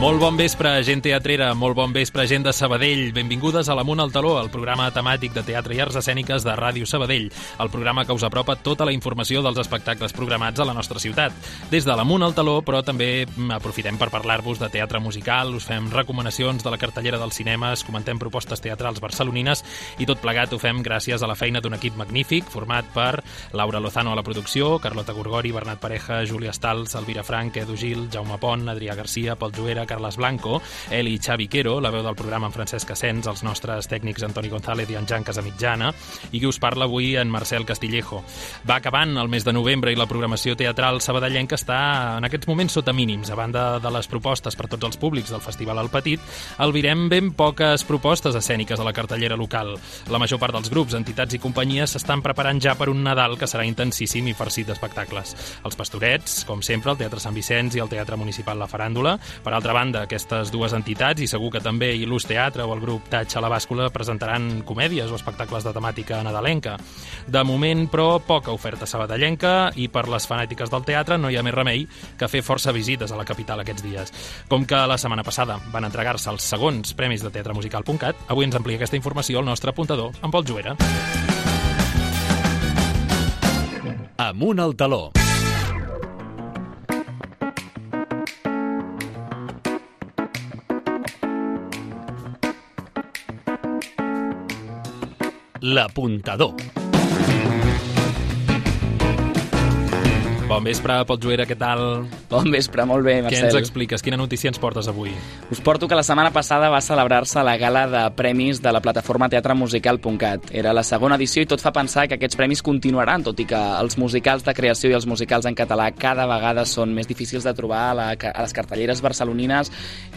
Molt bon vespre, gent teatrera, molt bon vespre, gent de Sabadell. Benvingudes a l'Amunt al Taló, el programa temàtic de teatre i arts escèniques de Ràdio Sabadell, el programa que us apropa tota la informació dels espectacles programats a la nostra ciutat. Des de l'Amunt al Taló, però també mm, aprofitem per parlar-vos de teatre musical, us fem recomanacions de la cartellera dels cinemes, comentem propostes teatrals barcelonines i tot plegat ho fem gràcies a la feina d'un equip magnífic format per Laura Lozano a la producció, Carlota Gorgori, Bernat Pareja, Júlia Stals, Elvira Frank, Edu Gil, Jaume Pont, Adrià Garcia, Pol Juera, Carles Blanco, Eli Xavi Quero, la veu del programa en Francesc Asens, els nostres tècnics Antoni González i en Jan Casamitjana, i qui us parla avui en Marcel Castillejo. Va acabant el mes de novembre i la programació teatral sabadellenca està en aquests moments sota mínims. A banda de les propostes per tots els públics del Festival al Petit, albirem ben poques propostes escèniques a la cartellera local. La major part dels grups, entitats i companyies s'estan preparant ja per un Nadal que serà intensíssim i farcit d'espectacles. Els Pastorets, com sempre, el Teatre Sant Vicenç i el Teatre Municipal La Faràndula. Per altra banda, aquestes dues entitats, i segur que també l'Ús Teatre o el grup Tatx a la Bàscula presentaran comèdies o espectacles de temàtica nadalenca. De moment, però, poca oferta sabadellenca i per les fanàtiques del teatre no hi ha més remei que fer força visites a la capital aquests dies. Com que la setmana passada van entregar-se els segons Premis de Teatre Musical.cat, avui ens amplia aquesta informació el nostre apuntador, en Pol Juera. Amunt al taló. L'apuntador. Bon vespre, Pol Juera, què tal? Bon vespre, molt bé, Què Marcel. ens expliques? Quina notícia ens portes avui? Us porto que la setmana passada va celebrar-se la gala de premis de la plataforma teatremusical.cat. Era la segona edició i tot fa pensar que aquests premis continuaran, tot i que els musicals de creació i els musicals en català cada vegada són més difícils de trobar a, la, a les cartelleres barcelonines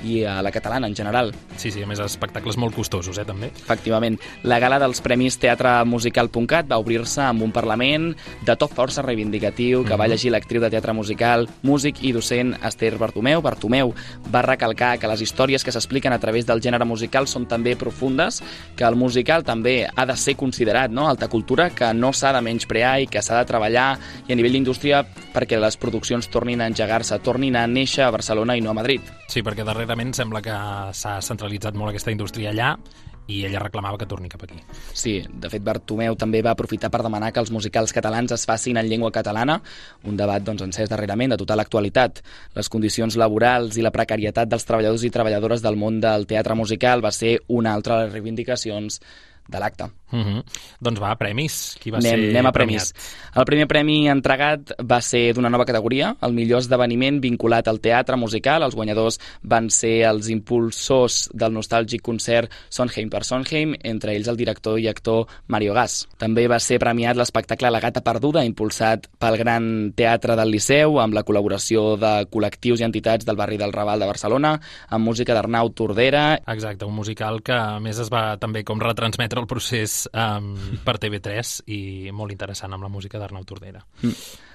i a la catalana en general. Sí, sí, a més, espectacles molt costosos, eh, també. Efectivament, la gala dels Premis teatremusical.cat va obrir-se amb un Parlament de to força reivindicatiu que va llegir l'actriu de teatre musical, músic i docent Esther Bartomeu. Bartomeu va recalcar que les històries que s'expliquen a través del gènere musical són també profundes, que el musical també ha de ser considerat no? alta cultura, que no s'ha de menysprear i que s'ha de treballar i a nivell d'indústria perquè les produccions tornin a engegar-se, tornin a néixer a Barcelona i no a Madrid. Sí, perquè darrerament sembla que s'ha centralitzat molt aquesta indústria allà i ella reclamava que torni cap aquí. Sí, de fet Bartomeu també va aprofitar per demanar que els musicals catalans es facin en llengua catalana, un debat doncs, encès darrerament de total actualitat. Les condicions laborals i la precarietat dels treballadors i treballadores del món del teatre musical va ser una altra de les reivindicacions de l'acte. Uh -huh. Doncs va, premis. Qui va anem, ser anem a premiat? premis. El primer premi entregat va ser d'una nova categoria, el millor esdeveniment vinculat al teatre musical. Els guanyadors van ser els impulsors del nostàlgic concert Sondheim per Sondheim, entre ells el director i actor Mario Gas. També va ser premiat l'espectacle La gata perduda, impulsat pel Gran Teatre del Liceu, amb la col·laboració de col·lectius i entitats del barri del Raval de Barcelona, amb música d'Arnau Tordera Exacte, un musical que a més es va també com retransmetre el procés um, per TV3 i molt interessant amb la música d'Arnau Tordera.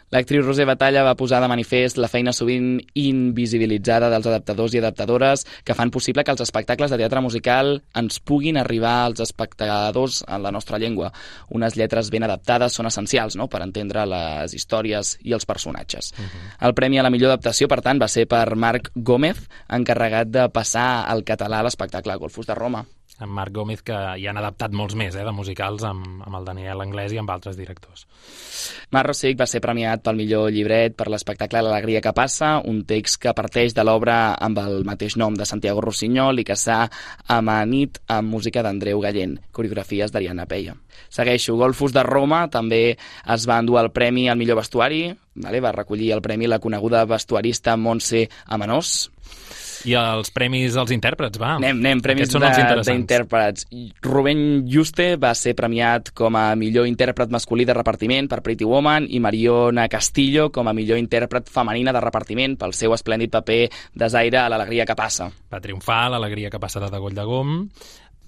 L'actriu Roser Batalla va posar de manifest la feina sovint invisibilitzada dels adaptadors i adaptadores que fan possible que els espectacles de teatre musical ens puguin arribar als espectadors en la nostra llengua. Unes lletres ben adaptades són essencials no?, per entendre les històries i els personatges. Uh -huh. El premi a la millor adaptació, per tant, va ser per Marc Gómez, encarregat de passar al català l'espectacle Golfos de Roma. En Marc Gómez, que hi han adaptat molts més, eh, de musicals, amb, amb el Daniel Anglès i amb altres directors. Marc Rosic va ser premiat pel millor llibret per l'espectacle L'alegria que passa, un text que parteix de l'obra amb el mateix nom de Santiago Rossinyol i que s'ha amanit amb música d'Andreu Gallent, coreografies d'Ariana Peia. Segueixo, Golfos de Roma també es va endur el premi al millor vestuari, vale? va recollir el premi la coneguda vestuarista Montse Amenós, I els premis als intèrprets, va. Anem, anem, premis d'intèrprets. Rubén Juste va ser premiat com a millor intèrpret masculí de repartiment per Pretty Woman i Mariona Castillo com a millor intèrpret femenina de repartiment pel seu esplèndid paper de Zaire a l'alegria que passa. Va triomfar l'alegria que passa de Degoll de Gom.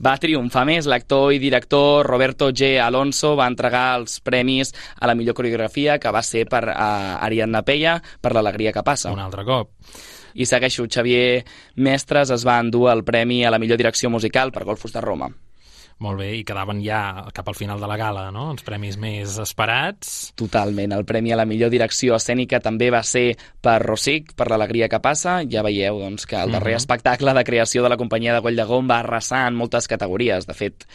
Va triomfar més. L'actor i director Roberto G. Alonso va entregar els premis a la millor coreografia, que va ser per uh, Ariadna Peia, per l'alegria que passa. Un altre cop. I segueixo, Xavier Mestres es va endur el premi a la millor direcció musical per Golfos de Roma. Molt bé, i quedaven ja cap al final de la gala, no?, els premis més esperats. Totalment. El premi a la millor direcció escènica també va ser per Rosic, per l'alegria que passa. Ja veieu doncs, que el darrer Mhm. espectacle de creació de la companyia de Goll de Gom va arrasar en moltes categories. De fet,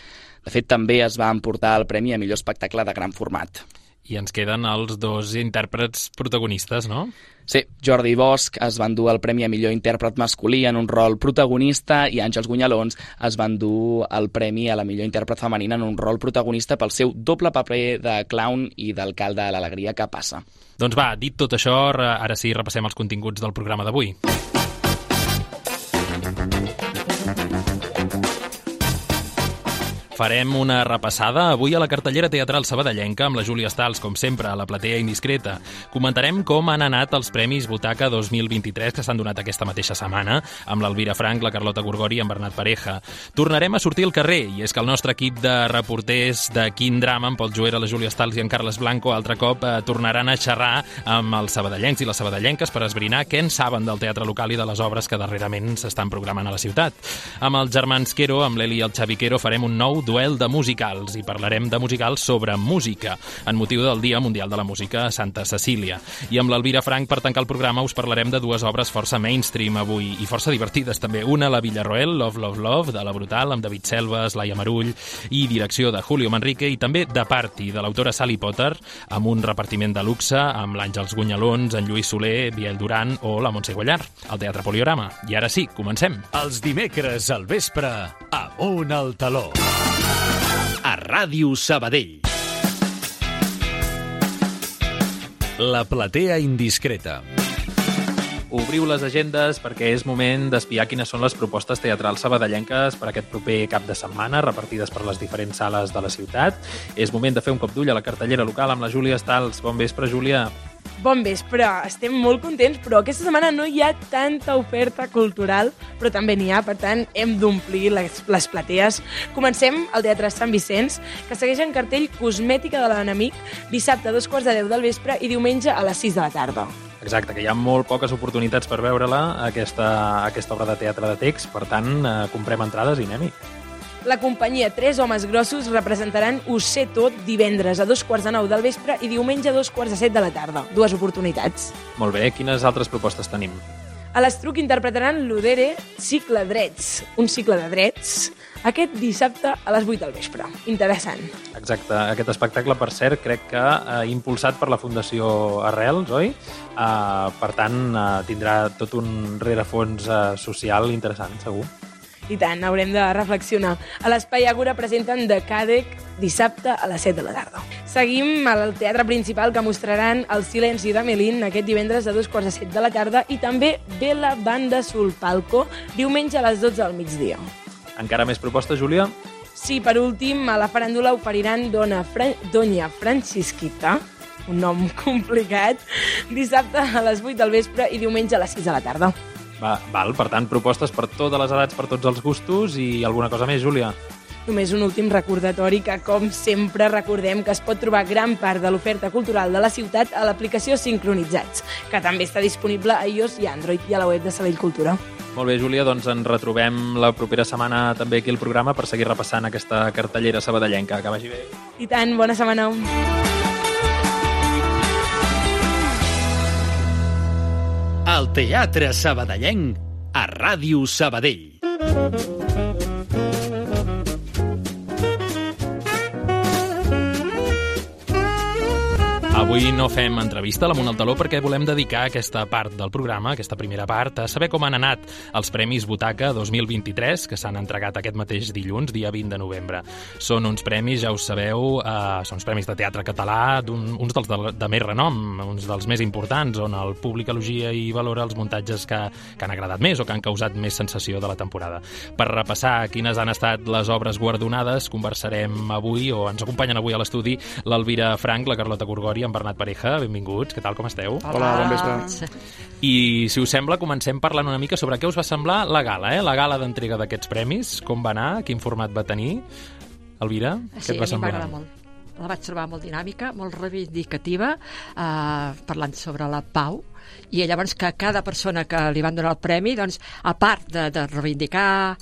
de fet, també es va emportar el premi a millor espectacle de gran format. I ens queden els dos intèrprets protagonistes, no? Sí, Jordi Bosch es va endur el Premi a millor intèrpret masculí en un rol protagonista i Àngels Gunyalons es va endur el Premi a la millor intèrpret femenina en un rol protagonista pel seu doble paper de clown i d'alcalde de l'alegria que passa. Doncs va, dit tot això, ara sí, repassem els continguts del programa d'avui. Farem una repassada avui a la cartellera teatral sabadellenca amb la Júlia Stals, com sempre, a la platea indiscreta. Comentarem com han anat els Premis Butaca 2023 que s'han donat aquesta mateixa setmana amb l'Elvira Frank, la Carlota Gorgori i en Bernat Pareja. Tornarem a sortir al carrer i és que el nostre equip de reporters de Quin Drama, en Pol Joera, la Júlia Stals i en Carles Blanco, altre cop eh, tornaran a xerrar amb els sabadellencs i les sabadellenques per esbrinar què en saben del teatre local i de les obres que darrerament s'estan programant a la ciutat. Amb els germans Quero, amb l'Eli i el Xavi Quero, farem un nou duel de musicals i parlarem de musicals sobre música, en motiu del Dia Mundial de la Música a Santa Cecília. I amb l'Elvira Frank, per tancar el programa, us parlarem de dues obres força mainstream avui i força divertides també. Una, la Villarroel, Love, Love, Love, de la Brutal, amb David Selves, Laia Marull i direcció de Julio Manrique i també de Party, de l'autora Sally Potter, amb un repartiment de luxe amb l'Àngels Gunyalons, en Lluís Soler, Biel Duran o la Montse Guallar, al Teatre Poliorama. I ara sí, comencem. Els dimecres al vespre, amunt al taló. A Ràdio Sabadell. La platea indiscreta. Obriu les agendes perquè és moment d'espiar quines són les propostes teatrals sabadellenques per aquest proper cap de setmana, repartides per les diferents sales de la ciutat. És moment de fer un cop d'ull a la cartellera local amb la Júlia Stals. Bon vespre, Júlia. Bon vespre, estem molt contents, però aquesta setmana no hi ha tanta oferta cultural, però també n'hi ha, per tant, hem d'omplir les, les platees. Comencem al Teatre Sant Vicenç, que segueix en cartell Cosmètica de l'enemic, dissabte a dos quarts de deu del vespre i diumenge a les 6 de la tarda. Exacte, que hi ha molt poques oportunitats per veure-la, aquesta, aquesta obra de teatre de text, per tant, eh, comprem entrades i anem-hi. La companyia Tres Homes Grossos representaran Ho sé tot divendres a dos quarts de nou del vespre i diumenge a dos quarts de set de la tarda. Dues oportunitats. Molt bé, quines altres propostes tenim? A l'Estruc interpretaran l'Odere Cicle Drets, un cicle de drets, aquest dissabte a les 8 del vespre. Interessant. Exacte, aquest espectacle, per cert, crec que eh, impulsat per la Fundació Arrels, oi? Eh, per tant, eh, tindrà tot un rerefons eh, social interessant, segur. I tant, haurem de reflexionar. A l'Espai Agora presenten de Cadec dissabte a les 7 de la tarda. Seguim al teatre principal que mostraran El silenci de Melín aquest divendres a dos quarts de set de la tarda i també Vela Banda Sul Palco diumenge a les 12 del migdia. Encara més propostes, Júlia? Sí, per últim, a la faràndula oferiran Dona Fra Doña Francisquita, un nom complicat, dissabte a les 8 del vespre i diumenge a les 6 de la tarda. Va, val, per tant, propostes per totes les edats, per tots els gustos i alguna cosa més, Júlia? Només un últim recordatori que, com sempre, recordem que es pot trobar gran part de l'oferta cultural de la ciutat a l'aplicació Sincronitzats, que també està disponible a iOS i Android i a la web de Sabell Cultura. Molt bé, Júlia, doncs ens retrobem la propera setmana també aquí al programa per seguir repassant aquesta cartellera sabadellenca. Que vagi bé. I tant, bona setmana. El Teatre Sabadellenc a Ràdio Sabadell. Avui no fem entrevista a l'Amunt al perquè volem dedicar aquesta part del programa, aquesta primera part, a saber com han anat els Premis Butaca 2023, que s'han entregat aquest mateix dilluns, dia 20 de novembre. Són uns premis, ja us sabeu, eh, són uns premis de teatre català, un, uns dels de, de més renom, uns dels més importants, on el públic elogia i valora els muntatges que, que han agradat més o que han causat més sensació de la temporada. Per repassar quines han estat les obres guardonades, conversarem avui, o ens acompanyen avui a l'estudi, l'Elvira Frank, la Carlota Gorgori, en Bernat Pareja. Benvinguts, què tal, com esteu? Hola, bon vespre. I, si us sembla, comencem parlant una mica sobre què us va semblar la gala, eh? La gala d'entrega d'aquests premis, com va anar, quin format va tenir. Elvira, Sí, què et va a mi semblar? m'agrada molt. La vaig trobar molt dinàmica, molt reivindicativa, eh, parlant sobre la pau, i llavors que cada persona que li van donar el premi, doncs, a part de, de reivindicar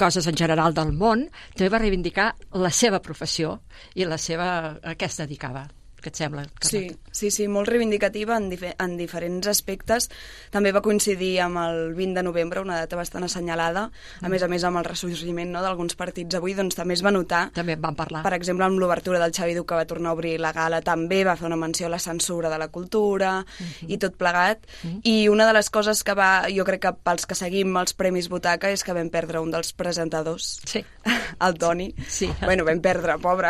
coses en general del món, també va reivindicar la seva professió i la seva, a què es dedicava. Què et sembla? Sí, sí, sí, molt reivindicativa en, dif en diferents aspectes. També va coincidir amb el 20 de novembre, una data bastant assenyalada, a Mm. més a més amb el ressorgiment no, d'alguns partits avui, doncs també es va notar També en vam parlar. Per exemple, amb l'obertura del Xavi Duc, que va tornar a obrir la gala, també va fer una menció a la censura de la cultura Mhm. i tot plegat. I una de les coses que va, jo crec que pels que seguim els Premis Butaca és que vam perdre un dels presentadors, Sí. el Toni. Sí. Bueno, vam perdre, pobre,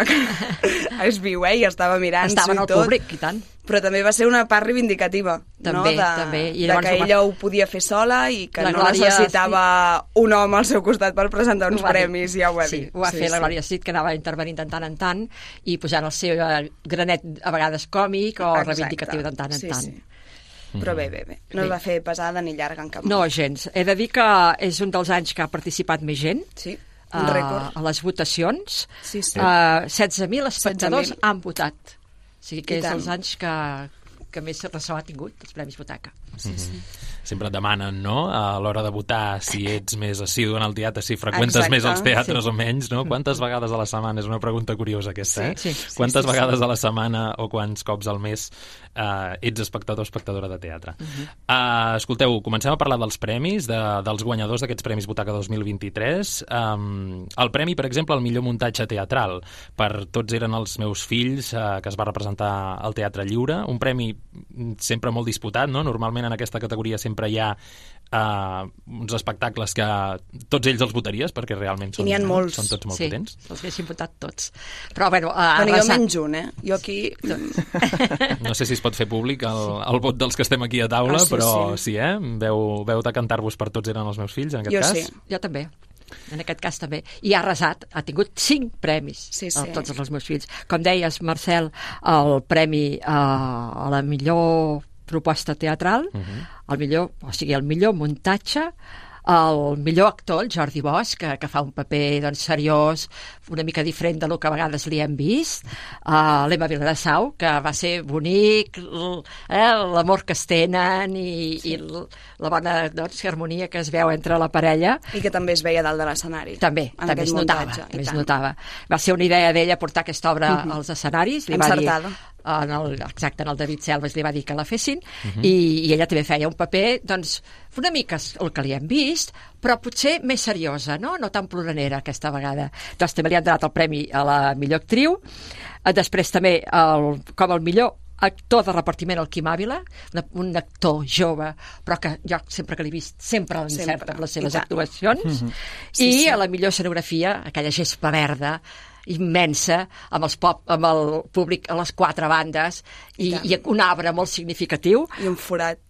és viu, eh? I estava mirant Estava en el tot. públic, i tant. Però també va ser una part reivindicativa, També, no? De, també. I de que ho va- ella ho podia fer sola i que La no Glòria, necessitava un home al seu costat per presentar uns premis, ja ho va sí, dir. ho va fer la Glòria Cid, que anava intervenint de tant en tant i posant el seu eh, granet a vegades còmic o Exacte. reivindicatiu de tant en sí, tant. Sí. Però bé, bé, bé. No Bé. es va fer pesada ni llarga en cap No, moment. gens. He de dir que és un dels anys que ha participat més gent Sí, un eh, rècord. a les votacions. Sí, sí. Eh, 16.000 espectadors 16.000. han votat. O sigui que I és tant. els anys que, que més ressò ha tingut, els Premis Butaca. Sí, sí. Sempre et demanen, no?, a l'hora de votar si ets més assidu en el teatre, si freqüentes Exacte, més els teatres sí. o menys, no? Quantes vegades a la setmana? És una pregunta curiosa aquesta, eh? Sí, sí, Quantes sí, sí. vegades a la setmana o quants cops al mes eh, ets espectador o espectadora de teatre? Uh -huh. uh, escolteu, comencem a parlar dels premis, de, dels guanyadors d'aquests Premis Butaca 2023. Um, el premi, per exemple, al millor muntatge teatral. Per tots eren els meus fills, uh, que es va representar al Teatre Lliure. Un premi mm, sempre molt disputat, no? Normalment en aquesta categoria sempre hi ha uh, uns espectacles que tots ells els votaries, perquè realment són, ha molts. són tots molt sí, potents. els haguessin votat tots. Però, bueno, ha Bueno, jo arrasat. menys un, eh? Jo aquí... No sé si es pot fer públic el, el vot dels que estem aquí a taula, Ah, sí, però sí. sí, eh? Veu, veu de cantar-vos per tots eren els meus fills, en aquest Jo cas? sí. Jo també. En aquest cas també. I ha arrasat, ha tingut cinc premis Sí, a sí. tots els meus fills. Com deies, Marcel, el premi eh, a la millor proposta teatral, uh Mhm. -huh. el millor, o sigui, el millor muntatge, el millor actor, el Jordi Bosch, que, que fa un paper doncs, seriós, una mica diferent de lo que a vegades li hem vist, uh, l'Emma Vilassau, que va ser bonic, eh, l'amor que es tenen i, sí. i la bona doncs, harmonia que es veu entre la parella, I que també es veia dalt de l'escenari. també, també es notava, muntatge, també es notava. Va ser una idea d'ella portar aquesta obra als escenaris. Li va dir, Encertada. En el, exacte, en el David Selves li va dir que la fessin i, i ella també feia un paper, doncs, una mica el que li hem vist, però potser més seriosa, no? No tan ploranera aquesta vegada. Doncs també li han donat el premi a la millor actriu, Eh, després també el, com el millor actor de repartiment, el Quim Àvila, una, un actor jove, però que jo sempre que l'he vist sempre l'encerta Sempre. amb les I seves actuacions. Sí, I sí. a la millor escenografia, aquella gespa verda, immensa, amb, els pop, amb el públic a les quatre bandes, i, tant. i un arbre molt significatiu, I un forat.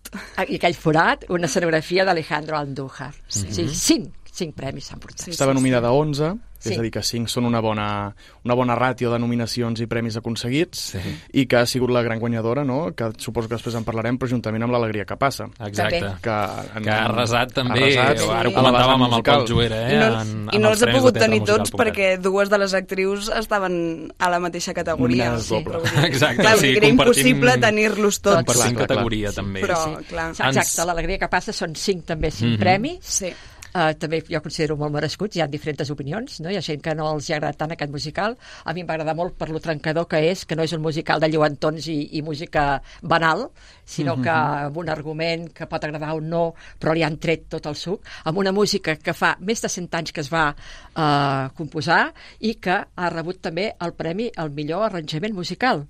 i aquell forat, una escenografia d'Alejandro Andújar. Sí, sí cinc, cinc premis s'han portat. Sí, Estava nominada a 11, Sí. és a dir, que 5 són una bona, una bona ràtio de nominacions i premis aconseguits, sí. i que ha sigut la gran guanyadora, no? que suposo que després en parlarem, però juntament amb l'alegria que passa. Exacte. Que, en, Que ha arrasat també, arrasat ara ho sí. comentàvem amb el. Pol Juera, eh? I no, en, i no els he de pogut tenir tots perquè dues de les actrius estaven a la mateixa categoria. Nominades doble. Exacte, Clar, sigui, era compartim- impossible tenir-los tots. Compartim Clar, clar, categoria, també. Però, Sí. clar, Exacte, l'alegria que passa són cinc també, cinc Mhm. premis. sí. Uh, també jo considero molt merescuts, hi ha diferents opinions, no? hi ha gent que no els hi agrada tant aquest musical, a mi em va agradar molt per lo trencador que és, que no és un musical de lluentons i, i música banal, sinó que amb un argument que pot agradar o no, però li han tret tot el suc, amb una música que fa més de 100 anys que es va uh, composar i que ha rebut també el premi al millor arranjament musical.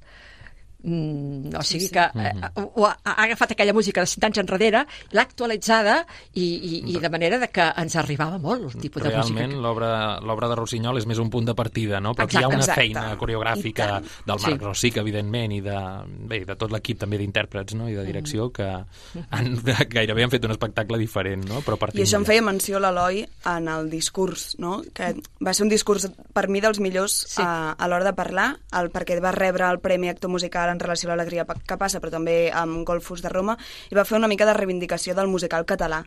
Mm, o sigui que eh, ho ha, ha agafat aquella música de 100 anys enrere, l'ha actualitzada i, i, i de manera de que ens arribava molt el tipus de Realment, música. l'obra l'obra de Rossinyol és més un punt de partida, no? Però aquí hi ha Exacte, una exacte. feina coreogràfica del Marc Sí. Rossic, evidentment, i de, bé, de tot l'equip també d'intèrprets no? i de direcció que han, gairebé han fet un espectacle diferent, no? Però I això em feia menció l'Eloi en el discurs, no? que va ser un discurs per mi dels millors Sí. a, a l'hora de parlar, el, perquè va rebre el Premi Actor Musical en relació a l'alegria que passa, però també amb Golfos de Roma, i va fer una mica de reivindicació del musical català.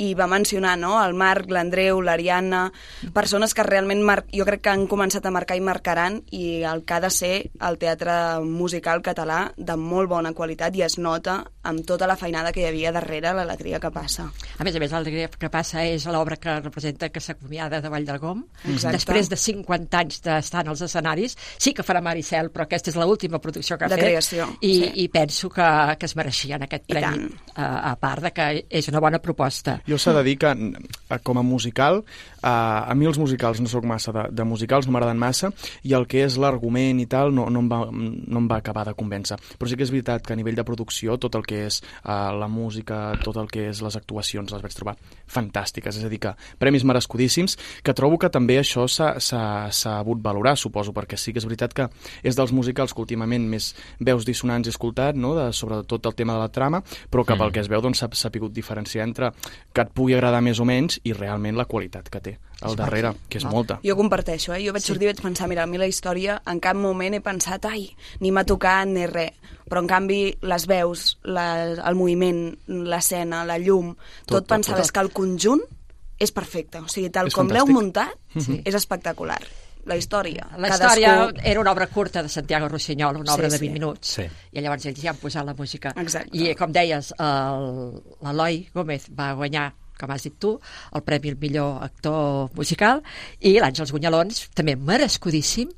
I va mencionar no? el Marc, l'Andreu, l'Ariadna, persones que realment mar... jo crec que han començat a marcar i marcaran i el que ha de ser el teatre musical català de molt bona qualitat i es nota amb tota la feinada que hi havia darrere l'alegria que passa. A més a més, l'alegria que passa és l'obra que representa que s'acomiada de Vall d'Algom. Exacte. Després de 50 anys d'estar en els escenaris, sí que farà Maricel, però aquesta és l'última producció que ha De fet. creació, I, sí. I penso que, que es mereixien aquest premi, a, a part de que és una bona proposta. Jo s'ha de dir que, com a musical, eh, a mi els musicals no sóc massa de, de musicals, no m'agraden massa, i el que és l'argument i tal no, no, em va, no em va acabar de convèncer. Però sí que és veritat que a nivell de producció, tot el que és eh, la música, tot el que és les actuacions, les vaig trobar fantàstiques. És a dir, que premis merescudíssims, que trobo que també això s'ha hagut valorar, suposo, perquè sí que és veritat que és dels musicals que últimament més veus dissonants he escoltat, no? de, sobretot el tema de la trama, però que pel Mm. que es veu doncs, s'ha sapigut diferenciar entre que et pugui agradar més o menys i realment la qualitat que té al darrere, que és Ah. molta. Jo comparteixo, eh? Jo vaig Sí. sortir i vaig pensar, mira, a mi la història en cap moment he pensat, ai, ni m'ha tocat ni res. Però en canvi les veus, la, el moviment, l'escena, la llum, tot, tot, pensaves tot. que el conjunt és perfecte. O sigui, tal És com l'heu muntat, Sí. és espectacular. La història. La cadascú- història era una obra curta de Santiago Rossinyol, una Sí, obra de sí. 20 minuts. Sí. I llavors ells ja han posat la música. Exacte. I com deies, el- l'Eloi Gómez va guanyar com has dit tu, el Premi al millor actor musical i l'Àngels Gunyalons, també merescudíssim.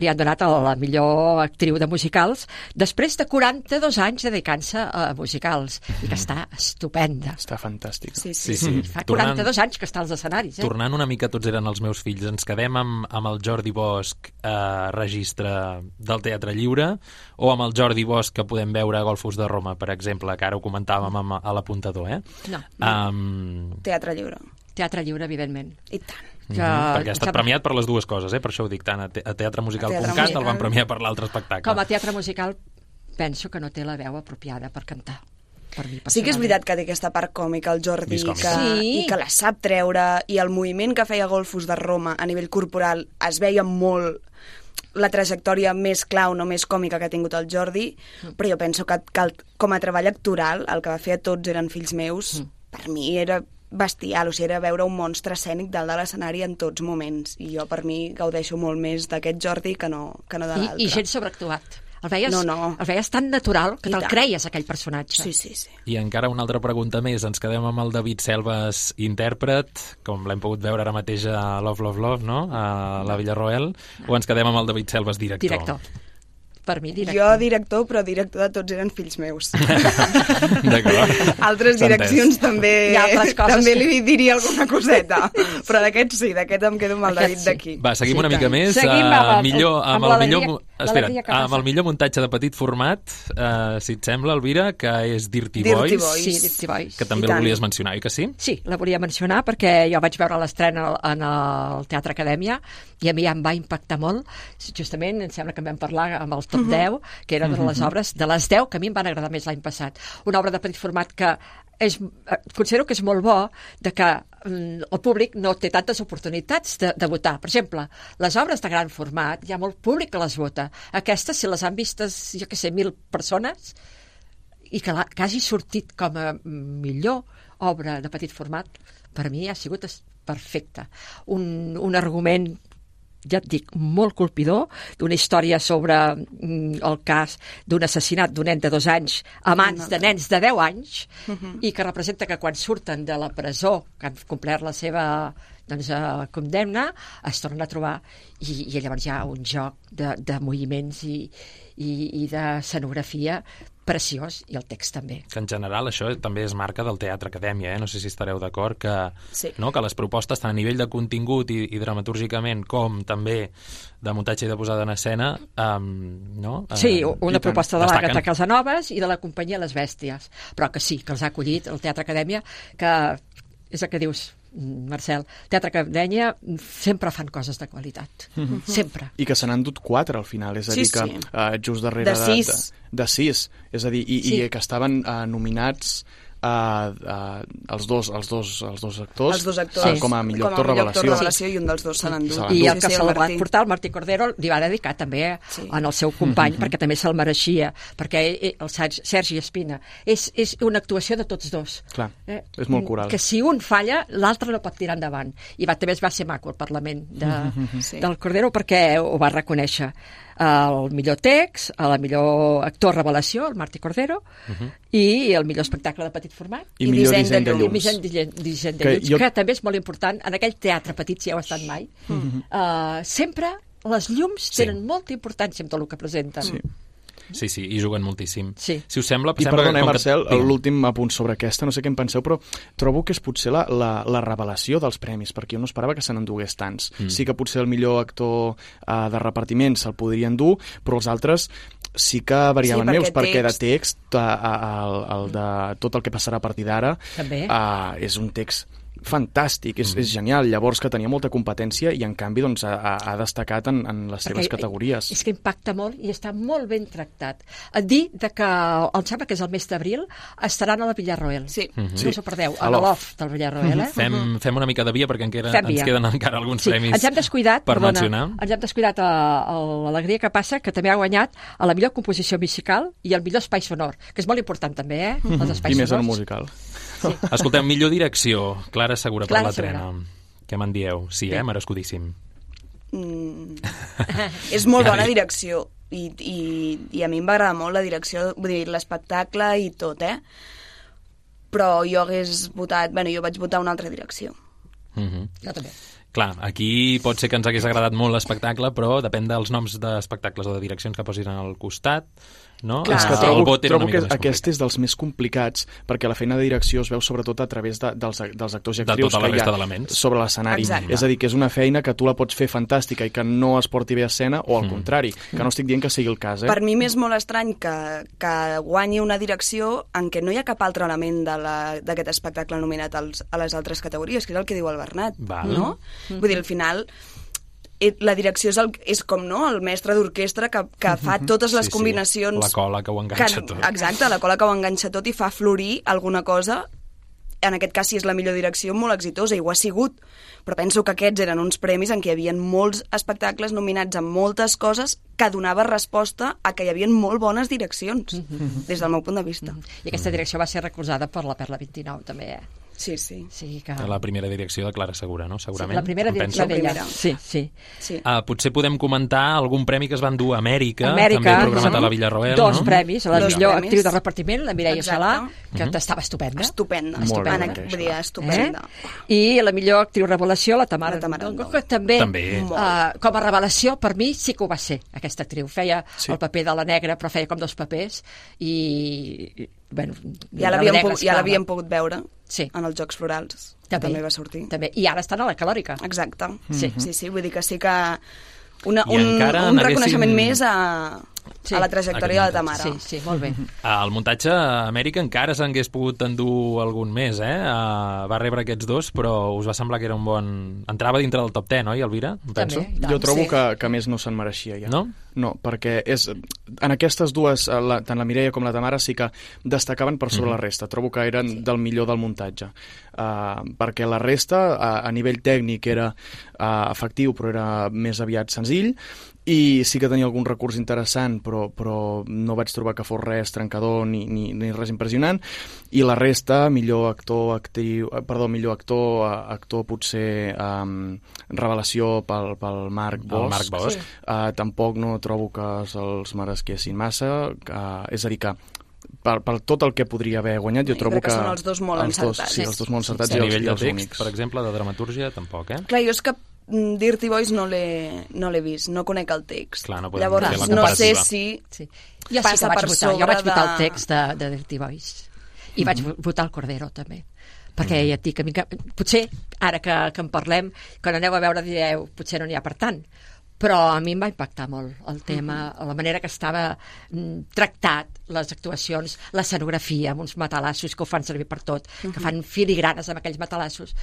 Li han donat a la millor actriu de musicals després de 42 anys dedicant-se a musicals i que està estupenda. Està fantàstic. Sí, Sí, sí. sí. Fa Tornant- 42 anys que està als escenaris, eh? Tornant una mica, tots eren els meus fills. Ens quedem amb, amb el Jordi Bosch a registre del Teatre Lliure o amb el Jordi Bosch que podem veure a Golfos de Roma, per exemple, que ara ho comentàvem amb, a l'apuntador, eh? No, Um, Teatre lliure. Teatre lliure, evidentment. I tant. Que, Mhm, perquè ha estat premiat per les dues coses, eh? per això ho dic tant. A, te a A teatremusical.cat Teatre el van premiar per l'altre espectacle. Com a teatre musical penso que no té la veu apropiada per cantar. Per mi, Sí que és veritat que té aquesta part còmica, el Jordi, Més que. Sí. i que la sap treure, i el moviment que feia Golfos de Roma a nivell corporal es veia molt la trajectòria més clau, no més còmica que ha tingut el Jordi, però jo penso que, que el, com a treball actoral, el que va fer a tots eren fills meus, per mi era bestial, o sigui, era veure un monstre escènic dalt de l'escenari en tots moments, i jo per mi gaudeixo molt més d'aquest Jordi que no, que no de I, l'altre. I gens sobreactuat. El veies, No, no. el veies tan natural que I te'l creies, aquell personatge. Sí, sí, sí. I encara una altra pregunta més. Ens quedem amb el David Selves, intèrpret, com l'hem pogut veure ara mateix a Love, Love, Love, no? a la Villarroel, o ens quedem amb el David Selves, director? Director. Per mi, director. Jo director, però director de tots eren fills meus. D'acord. Altres direccions també, coses també que- li diria alguna coseta, però d'aquest sí, d'aquest em quedo amb el Aquest David sí. d'aquí. Va, seguim Sí, una mica tant. més. Seguim eh, amb el- millor, amb amb, el millor, mu- espera, l'alegria que amb el millor muntatge de petit format, eh, si et sembla, Elvira, que és Dirty, Dirty Boys, Boys. Sí, Dirty Boys. que també I el tant. volies mencionar, oi que sí? Sí, la volia mencionar perquè jo vaig veure l'estrena en el Teatre Acadèmia i a mi em va impactar molt. Justament, em sembla que en vam parlar amb el top 10, que era de les obres, de les 10 que a mi em van agradar més l'any passat. Una obra de petit format que és, eh, considero que és molt bo de que mm, el públic no té tantes oportunitats de, de votar. Per exemple, les obres de gran format, hi ha molt públic que les vota. Aquestes, si les han vistes, jo que sé, mil persones, i que, la, que hagi sortit com a millor obra de petit format, per mi ha sigut perfecte. Un, un argument ja et dic, molt colpidor, d'una història sobre mm, el cas d'un assassinat d'un nen de dos anys a mans de nens de 10 anys i que representa que quan surten de la presó, que han complert la seva doncs, eh, condemna, es tornen a trobar i, i llavors hi ha un joc de, de moviments i, i, i de preciós i el text també. Que en general això també és marca del Teatre Acadèmia, eh? no sé si estareu d'acord, que, Sí. no? que les propostes tant a nivell de contingut i, i dramatúrgicament com també de muntatge i de posada en escena, um, no? Eh, Sí, i una tant, proposta de l'Àgata Casanovas i de la companyia Les Bèsties, però que sí, que els ha acollit el Teatre Acadèmia, que és el que dius, Marcel, Teatre Acadèmia sempre fan coses de qualitat, sempre. I que se n'han dut quatre al final, és a Sí, dir, que sí. uh, just darrere De sis. De, de, de sis, és a dir, i, Sí. i que estaven uh, nominats uh, uh, els, dos, els, dos, els dos actors, Els dos actors uh, com a millor com actor a millor revelació. revelació i un dels dos se l'endú. Se I el que Sí, sí, se'l va Martí. portar, el Martí Cordero, li va dedicar també Sí. sí. en el seu company, perquè també se'l mereixia, perquè eh, el Ser- Sergi Espina és, és una actuació de tots dos. Clar, és molt coral. Que si un falla, l'altre no pot tirar endavant. I va, també es va ser maco el Parlament de, Sí. del Cordero perquè ho va reconèixer el millor text, el millor actor revelació, el Martí Cordero, i el millor espectacle de petit format, I, I millor disseny disseny de de llums. disseny, de Que llums, jo- que també és molt important. En aquell teatre petit, si heu estat mai, uh, sempre les llums Sí. tenen molta importància en tot el que presenten. Sí. Sí, sí, i juguen moltíssim. Sí. Si us sembla... I perdona, eh, que- Marcel, Digue'm. l'últim apunt sobre aquesta, no sé què en penseu, però trobo que és potser la, la, la revelació dels premis, perquè jo no esperava que se n'endugués tants. Mm. Sí que potser el millor actor uh, de repartiment se'l podria endur, però els altres sí que variaven Sí, perquè meus, perquè de text- text, uh, el, el de tot el que passarà a partir d'ara, uh, és un text fantàstic, és, és genial. Llavors, que tenia molta competència i, en canvi, doncs, ha, ha destacat en, en les seves Perquè categories. És que impacta molt i està molt ben tractat. A dir de que, em sembla que és el mes d'abril, estaran a la Villarroel. Sí. No Sí. us ho perdeu, A a l'Off. l'off del Villarroel, eh? Fem, fem una mica de via perquè encara, Fem ens via. queden encara alguns Sí, premis ens hem descuidat, per perdona, mencionar. ens hem descuidat a, a l'Alegria que passa, que també ha guanyat a la millor composició musical i el millor espai sonor, que és molt important també, eh? Els espais I més en sonors. musical. Escoltem, millor direcció. Clara Segura per Clara la trena. Què me'n dieu? Sí, eh? Merescudíssim. Mm. és molt bona direcció i, i, i a mi em va agradar molt la direcció, vull dir, l'espectacle i tot, eh? Però jo hagués votat... Bueno, jo vaig votar una altra direcció. Mhm. Jo també. Clar, aquí pot ser que ens hagués agradat molt l'espectacle, però depèn dels noms d'espectacles o de direccions que posin al costat, no? Clar, És que trobo, el vot era trobo una que aquest és dels més complicats perquè la feina de direcció es veu sobretot a través de, dels, dels actors i De actrius tota la que hi ha sobre l'escenari. És a dir, que és una feina que tu la pots fer fantàstica i que no es porti bé a escena o al contrari, que no estic dient que sigui el cas, eh? Per mi m'és molt estrany que, que guanyi una direcció en què no hi ha cap altre element d'aquest espectacle nominat als, a les altres categories, que és el que diu el Bernat. Val. No? Vull dir, al final la direcció és, el, és com no, el mestre d'orquestra que, que fa totes les Sí, sí. combinacions... La cola que ho enganxa tot. Exacte, la cola que ho enganxa tot i fa florir alguna cosa en aquest cas, si és la millor direcció, molt exitosa, i ho ha sigut. Però penso que aquests eren uns premis en què hi havia molts espectacles nominats amb moltes coses que donava resposta a que hi havia molt bones direccions, des del meu punt de vista. I aquesta direcció va ser recolzada per la Perla 29, també, eh? Sí, sí. Sí, que... La primera direcció de Clara Segura, no? Segurament. la primera direcció d'ella. primera. Sí, sí. sí. Ah, potser podem comentar algun premi que es van dur a Amèrica, Amèrica, també programat a la sí. Villarroel, dos no? premis, a la Dos millor premis. actriu de repartiment, la Mireia Exacte. Salà, que Mhm. estava estupenda. Estupenda. Molt estupenda. bé, Vull dir, Eh? estupenda. I la millor actriu revelació, la Tamara, La Tamara Ndongo, que també, També. Uh, com a revelació, per mi sí que ho va ser, aquesta actriu. Feia Sí. sí. el paper de la negra, però feia com dos papers, i... bueno, Ja la l'havíem pogut, ja l'havíem pogut veure Sí. en els Jocs Florals. També. També va sortir. També. I ara estan a la calòrica. Exacte. Sí. sí, sí, vull dir que sí que una, I un, un reconeixement més a, Sí. a la trajectòria de la Tamara. Sí, sí, molt bé. El muntatge a Amèrica encara s'hagués pogut endur algun més, eh? Uh, va rebre aquests dos, però us va semblar que era un bon... Entrava dintre del top 10, oi, Elvira? Em penso. També. Jo trobo sí. que, que més no se'n mereixia ja. No? No, perquè és, en aquestes dues, eh, la, tant la Mireia com la Tamara, sí que destacaven per sobre la resta. Trobo que eren sí. del millor del muntatge. Uh, perquè la resta, a, a nivell tècnic, era uh, efectiu, però era més aviat senzill, i sí que tenia algun recurs interessant, però, però no vaig trobar que fos res trencador ni, ni, ni res impressionant. I la resta, millor actor, actriu, eh, perdó, millor actor, eh, actor potser um, revelació pel, pel Marc Bosch. El Marc Bosch. Sí. Uh, tampoc no trobo que se'ls meresquessin massa, uh, és a dir que per, per tot el que podria haver guanyat, jo Jo trobo crec que són els dos molt els dos, encertats. Sí, els dos molt encertats I a i, els, nivell i de els text, únics. per exemple, de dramatúrgia, tampoc, eh? Clar, jo és que Dirty Boys no l'he no l'he vist, no conec el text. Clar, no podem Llavors, fer la no sé si Sí. Jo sí passa que vaig votar, jo vaig votar de- el text de, de Dirty Boys. I vaig vo- votar el Cordero, també. Perquè ja et dic, a mi, que, potser, ara que, que en parlem, quan aneu a veure direu, potser no n'hi ha per tant. Però a mi em va impactar molt el tema, la manera que estava mm, tractat, les actuacions, l'escenografia, amb uns matalassos que ho fan servir per tot, que fan filigranes amb aquells matalassos.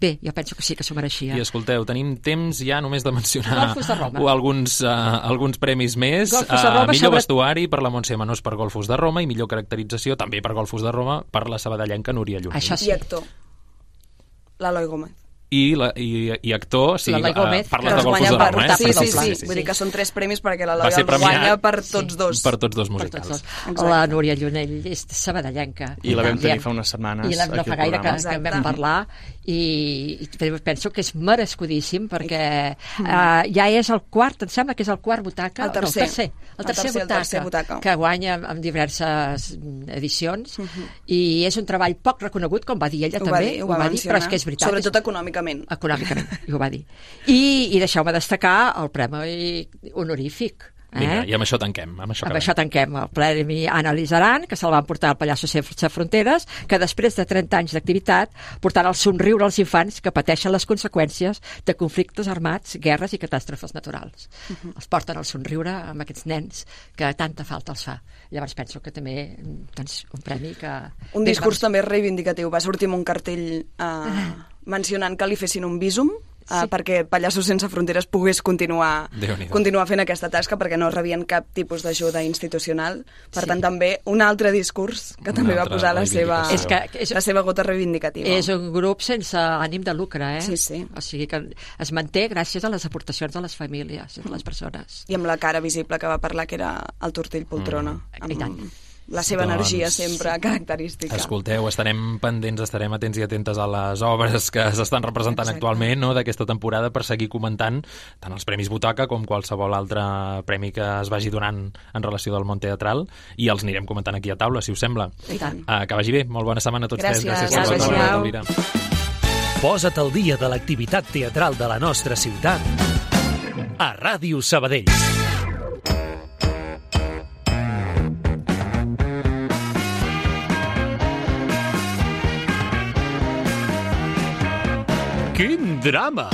Bé, jo penso que sí que s'ho mereixia. I escolteu, tenim temps ja només de mencionar de Roma. alguns, uh, alguns premis més. Golfos de Uh, Roma millor sobre- vestuari per la Montse Manós per Golfos de Roma i millor caracterització també per Golfos de Roma per la sabadellenca Núria Llunell. Això sí. I actor. L'Eloi Gómez. I, la, i, i actor, sí, uh, Gómez, parles de Golfos de. Roma, eh? Sí, sí, doble. sí, Vull dir que són tres premis perquè Va el premiat. guanya per Sí. tots dos. Per tots dos musicals. tots dos. La Núria Llunell és sabadellenca. I la vam tenir fa unes setmanes I la, no fa gaire que, programa. que vam parlar i, i penso que és merescudíssim perquè uh, ja és el quart, em sembla que és el quart butaca. El tercer. No, el tercer, el El tercer, tercer, el butaca, tercer butaca. que guanya en diverses mm, edicions i és un treball poc reconegut, com va dir ella Ho va també, dir, ho ho va va dir, però és que és veritat. Sobretot és, econòmicament. econòmicament, i ho va dir. I, i deixeu-me destacar el premi honorífic. Vinga, Eh? i amb això tanquem. Amb això Amb això tanquem el Premi Anna Lizaran, que se'l van portar al Pallasso Sense Fronteres, que després de 30 anys d'activitat portarà el somriure als infants que pateixen les conseqüències de conflictes armats, guerres i catàstrofes naturals. Uh -huh. Els porten al somriure amb aquests nens que tanta falta els fa. Llavors penso que també doncs, un premi que... Un Bé, discurs vamos. també reivindicatiu. Va sortir amb un cartell eh, mencionant que li fessin un visum eh, Sí. perquè Pallassos Sense Fronteres pogués continuar, continuar fent aquesta tasca perquè no rebien cap tipus d'ajuda institucional. Per Sí. tant, també un altre discurs que també va posar la seva. És que- és- la seva gota reivindicativa. És un grup sense ànim de lucre, eh? Sí, sí. O sigui que es manté gràcies a les aportacions de les famílies, de les persones. I amb la cara visible que va parlar, que era el Tortell Poltrona. Mm. I tant. La seva Doncs, energia sempre característica. Escolteu, estarem pendents, estarem atents i atentes a les obres que s'estan representant Exacte. actualment no, d'aquesta temporada per seguir comentant tant els Premis Butaca com qualsevol altre premi que es vagi donant en relació del món teatral i els anirem comentant aquí a taula, si us sembla. I tant. Uh, que vagi bé, molt bona setmana a tots Gràcies, tres. Gràcies per adéu-siau. la Elvira. Posa't al dia de l'activitat teatral de la nostra ciutat a Ràdio Sabadell. Quin drama!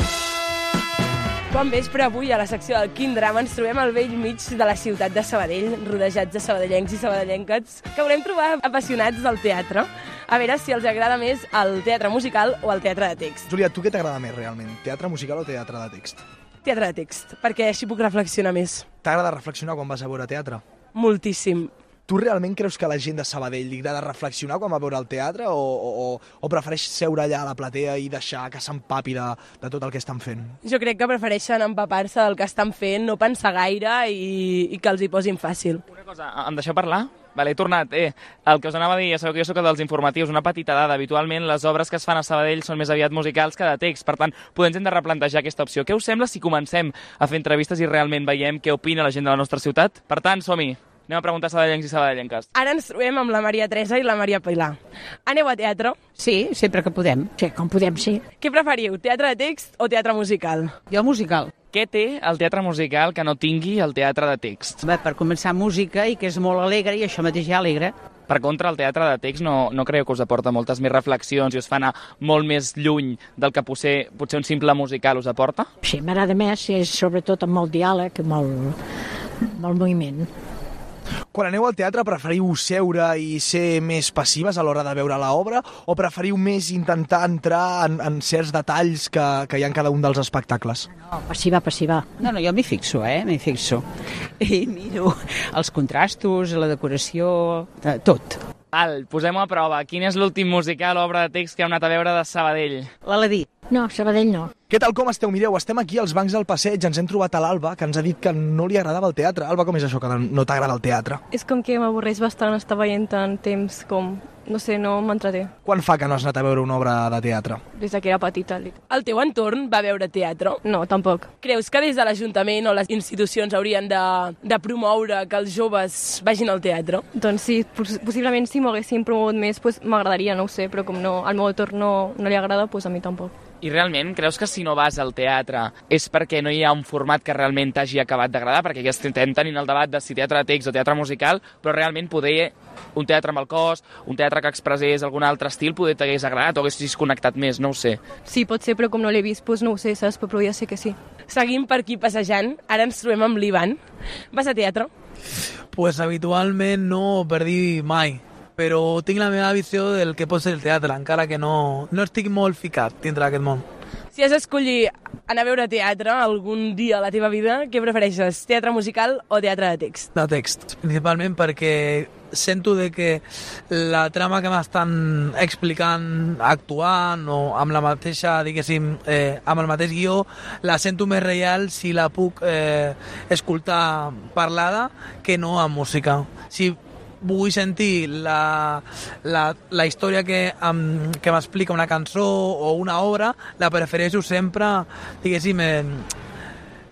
Bon vespre, avui a la secció del Quin Drama ens trobem al vell mig de la ciutat de Sabadell, rodejats de sabadellencs i sabadellenques, que volem trobar apassionats del teatre. A veure si els agrada més el teatre musical o el teatre de text. Júlia, tu què t'agrada més realment? Teatre musical o teatre de text? Teatre de text, perquè així puc reflexionar més. T'agrada reflexionar quan vas a veure teatre? Moltíssim. Tu realment creus que a la gent de Sabadell li agrada reflexionar quan va veure el teatre o, o, o prefereix seure allà a la platea i deixar que s'empapi de, de tot el que estan fent? Jo crec que prefereixen empapar-se del que estan fent, no pensar gaire i, i que els hi posin fàcil. Una cosa, em deixeu parlar? Vale, he tornat. Eh, el que us anava a dir, ja sabeu que jo sóc el dels informatius, una petita dada. Habitualment les obres que es fan a Sabadell són més aviat musicals que de text. Per tant, ens hem de replantejar aquesta opció. Què us sembla si comencem a fer entrevistes i realment veiem què opina la gent de la nostra ciutat? Per tant, som-hi. Anem a preguntar a sabadellencs i sabadellenques. Ara ens trobem amb la Maria Teresa i la Maria Pilar. Aneu a teatre? Sí, sempre que podem. Sí, com podem, sí. Què preferiu, teatre de text o teatre musical? Jo musical. Què té el teatre musical que no tingui el teatre de text? Bé, per començar, música, i que és molt alegre, i això mateix ja alegra. Per contra, el teatre de text no, no creu que us aporta moltes més reflexions i us fa anar molt més lluny del que potser, potser un simple musical us aporta? Sí, m'agrada més, és sobretot amb molt diàleg, molt, molt moviment. Quan aneu al teatre preferiu seure i ser més passives a l'hora de veure l'obra o preferiu més intentar entrar en, en certs detalls que, que hi ha en cada un dels espectacles? No, passiva, passiva. No, no, jo m'hi fixo, eh? M'hi fixo. I miro els contrastos, la decoració, de, tot. Val, posem-ho a prova. Quin és l'últim musical o obra de text que heu anat a veure de Sabadell? L'Aladí. No, Sabadell no. Què tal com esteu? Mireu, estem aquí als bancs del passeig, ens hem trobat a l'Alba, que ens ha dit que no li agradava el teatre. Alba, com és això que no t'agrada el teatre? És com que m'avorreix bastant estar veient tant temps com... No sé, no m'entreté. Quan fa que no has anat a veure una obra de teatre? Des que era petita. El teu entorn va veure teatre? No, tampoc. Creus que des de l'Ajuntament o les institucions haurien de, de promoure que els joves vagin al teatre? Doncs sí, poss possiblement si m'ho haguessin promogut més pues, m'agradaria, no ho sé, però com no, al meu entorn no, no li agrada, pues a mi tampoc. I realment, creus que si no vas al teatre és perquè no hi ha un format que realment t'hagi acabat d'agradar? Perquè ja estem tenint el debat de si teatre de text o teatre musical, però realment poder un teatre amb el cos, un teatre que expressés algun altre estil, poder t'hagués agradat o haguessis connectat més, no ho sé. Sí, pot ser, però com no l'he vist, doncs no ho sé, saps? Però podria ser que sí. Seguim per aquí passejant. Ara ens trobem amb l'Ivan. Vas a teatre? Pues habitualment no per dir mai, però tinc la meva visió del que pot ser el teatre, encara que no, no estic molt ficat dintre d'aquest món. Si has d'escollir anar a veure teatre algun dia a la teva vida, què prefereixes? Teatre musical o teatre de text? De text, principalment perquè sento de que la trama que m'estan explicant actuant o amb la mateixa, diguéssim, eh, amb el mateix guió, la sento més real si la puc eh, escoltar parlada que no amb música. Si vull sentir la, la, la història que, um, que m'explica una cançó o una obra, la prefereixo sempre, diguéssim, eh,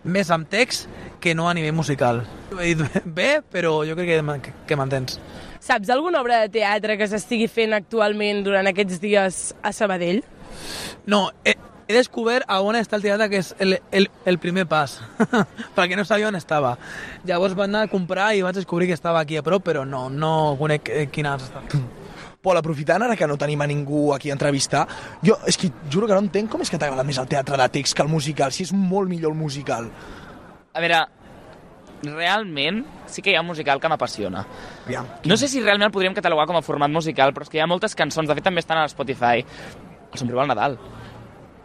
més amb text que no a nivell musical. Ho he dit bé, però jo crec que, que, que m'entens. Saps alguna obra de teatre que s'estigui fent actualment durant aquests dies a Sabadell? No, he, he descobert a on està el teatre, que és el, el, el primer pas, perquè no sabia on estava. Llavors vaig anar a comprar i vaig descobrir que estava aquí a prop, però no, no conec eh, quina has estat. Pol, aprofitant ara que no tenim a ningú aquí a entrevistar, jo és que juro que no entenc com és que t'agrada més el teatre de text que el musical, si és molt millor el musical. A veure, realment sí que hi ha un musical que m'apassiona. Aviam. No sé si realment el podríem catalogar com a format musical, però és que hi ha moltes cançons, de fet també estan a Spotify. El somriu al Nadal.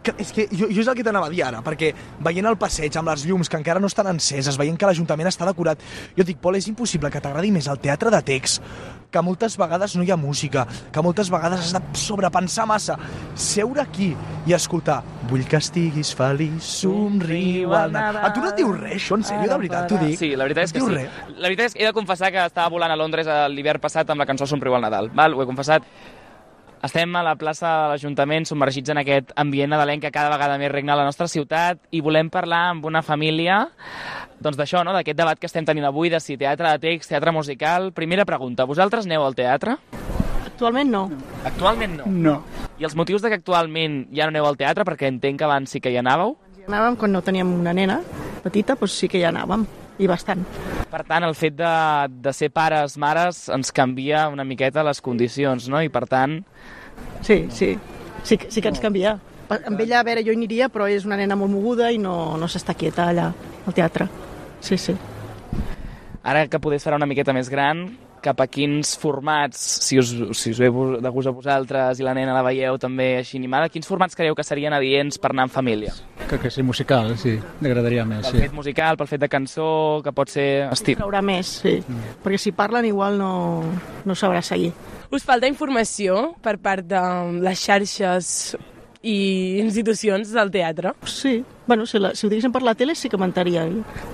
Que, és que jo, jo és el que t'anava a dir ara, perquè veient el passeig amb les llums que encara no estan enceses, veient que l'Ajuntament està decorat, jo dic, Pol, és impossible que t'agradi més el teatre de text, que moltes vegades no hi ha música, que moltes vegades has de sobrepensar massa. Seure aquí i escoltar Vull que estiguis feliç, somriu al Nadal. A tu no et diu res, això, en sèrio, de veritat, t'ho dic? Sí, la veritat és que sí. res? La veritat és que he de confessar que estava volant a Londres l'hivern passat amb la cançó Somriu al Nadal. Val? Ho he confessat. Estem a la plaça de l'Ajuntament submergits en aquest ambient nadalenc que cada vegada més regna a la nostra ciutat i volem parlar amb una família doncs d'això, no? d'aquest debat que estem tenint avui de si teatre de text, teatre musical. Primera pregunta, vosaltres aneu al teatre? Actualment no. Actualment no. No. I els motius de que actualment ja no aneu al teatre, perquè entenc que abans sí que hi anàveu? Hi anàvem quan no teníem una nena petita, doncs sí que hi anàvem, i bastant. Per tant, el fet de, de ser pares, mares, ens canvia una miqueta les condicions, no? I per tant... Sí, sí, sí, que- sí que ens canvia. Amb ella, a veure, jo hi aniria, però és una nena molt moguda i no, no s'està quieta allà, al teatre. Sí, sí. Ara que podés farà una miqueta més gran, cap a quins formats, si us, si us ve de gust a vosaltres i la nena la veieu també així animada, quins formats creieu que serien adients per anar en família? Crec que sí, musical, sí, m'agradaria més, Pel sí. fet musical, pel fet de cançó, que pot ser estil. Traurà més, sí. Mm. Perquè si parlen igual no, no sabrà seguir. Us falta informació per part de les xarxes i institucions del teatre? Sí, bueno, si, la, si ho diguéssim per la tele sí que m'enteraria,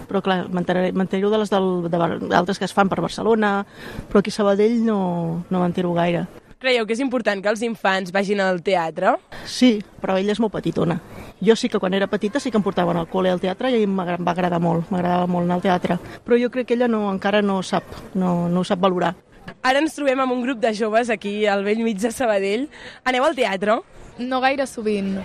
però clar, m'entero de les del, de d'altres que es fan per Barcelona, però aquí a Sabadell no, no m'entero gaire. Creieu que és important que els infants vagin al teatre? Sí, però ella és molt petitona. Jo sí que quan era petita sí que em portaven al col·le al teatre i em va va agradar molt, m'agradava molt anar al teatre. Però jo crec que ella no, encara no sap, no, no ho sap valorar. Ara ens trobem amb un grup de joves aquí al vell mig de Sabadell. Aneu al teatre? No gaire sovint.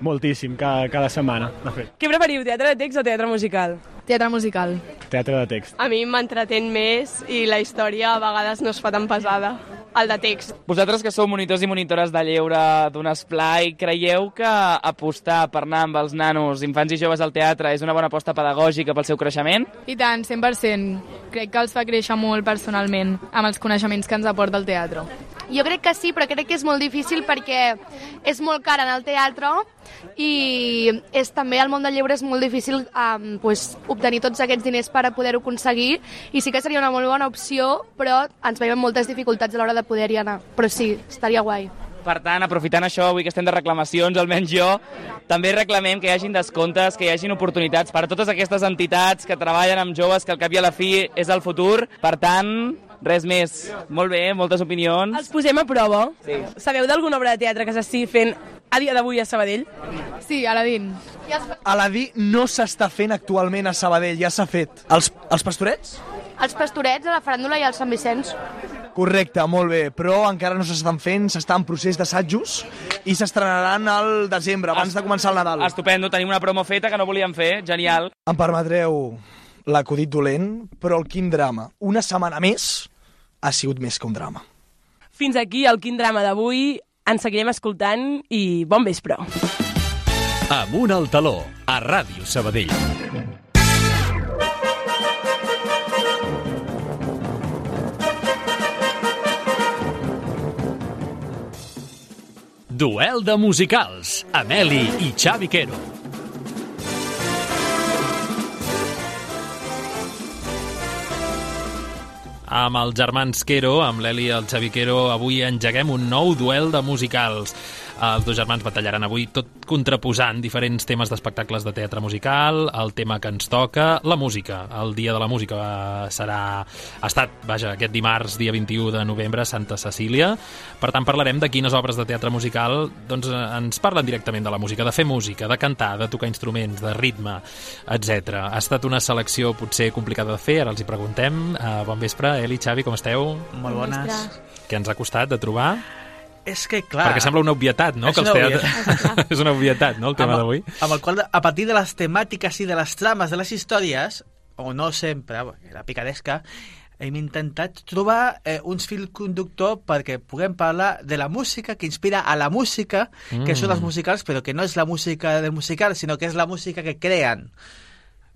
Moltíssim, cada, cada setmana, de fet. Què preferiu, teatre de text o teatre musical? Teatre musical. Teatre de text. A mi m'entretén més i la història a vegades no es fa tan pesada. El de text. Vosaltres que sou monitors i monitores de lleure d'un esplai, creieu que apostar per anar amb els nanos, infants i joves al teatre és una bona aposta pedagògica pel seu creixement? I tant, 100%. Crec que els fa créixer molt personalment amb els coneixements que ens aporta el teatre. Jo crec que sí, però crec que és molt difícil perquè és molt car anar al teatre i és també al món del llibre és molt difícil um, pues, obtenir tots aquests diners per a poder-ho aconseguir i sí que seria una molt bona opció, però ens veiem moltes dificultats a l'hora de poder-hi anar. Però sí, estaria guai. Per tant, aprofitant això, avui que estem de reclamacions, almenys jo, també reclamem que hi hagin descomptes, que hi hagin oportunitats per a totes aquestes entitats que treballen amb joves, que al cap i a la fi és el futur. Per tant, res més. Molt bé, moltes opinions. Els posem a prova. Sí. Sabeu d'alguna obra de teatre que s'estigui fent a dia d'avui a Sabadell? Sí, Aladín. Aladí no s'està fent actualment a Sabadell, ja s'ha fet. Els, els pastorets? Els pastorets, a la faràndula i al Sant Vicenç. Correcte, molt bé, però encara no s'estan fent, s'està en procés d'assajos i s'estrenaran al desembre, abans de començar el Nadal. Estupendo, tenim una promo feta que no volíem fer, genial. Em permetreu l'acudit dolent, però el quin drama. Una setmana més ha sigut més que un drama. Fins aquí el quin drama d'avui. Ens seguirem escoltant i bon vespre. Amunt al taló, a Ràdio Sabadell. Duel de musicals, Ameli i Xavi Quero. Amb els germans Quero, amb l'Eli i el Xavi Quero, avui engeguem un nou duel de musicals. Els dos germans batallaran avui tot contraposant diferents temes d'espectacles de teatre musical, el tema que ens toca, la música. El dia de la música serà... ha estat, vaja, aquest dimarts, dia 21 de novembre, Santa Cecília. Per tant, parlarem de quines obres de teatre musical doncs, ens parlen directament de la música, de fer música, de cantar, de tocar instruments, de ritme, etc. Ha estat una selecció potser complicada de fer, ara els hi preguntem. Uh, bon vespre, Eli, Xavi, com esteu? Molt bones. Què ens ha costat de trobar? És que, clar... Perquè sembla una obvietat, no? És que els una teatre... és una obvietat, no?, el tema d'avui. Amb el qual, a partir de les temàtiques i de les trames de les històries, o no sempre, la picaresca, hem intentat trobar eh, uns fil conductor perquè puguem parlar de la música que inspira a la música, mm. que Mm. són els musicals, però que no és la música del musical, sinó que és la música que creen.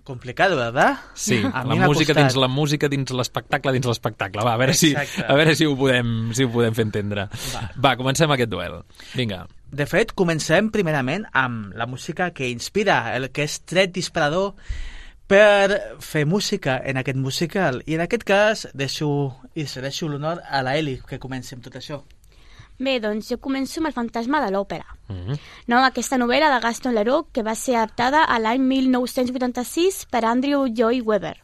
Complicado, ¿verdad? Sí, a la música costat. dins la música dins l'espectacle dins l'espectacle. Va, a veure, si, Exacte. a veure si, ho podem, si ho podem fer entendre. Va. Va, comencem aquest duel. Vinga. De fet, comencem primerament amb la música que inspira, el que és tret disparador per fer música en aquest musical. I en aquest cas deixo, i cedeixo l'honor a la Eli, que comenci amb tot això. Bé, doncs jo començo amb El fantasma de l'òpera. Mm -hmm. No, aquesta novel·la de Gaston Leroux que va ser adaptada a l'any 1986 per Andrew Joy Weber.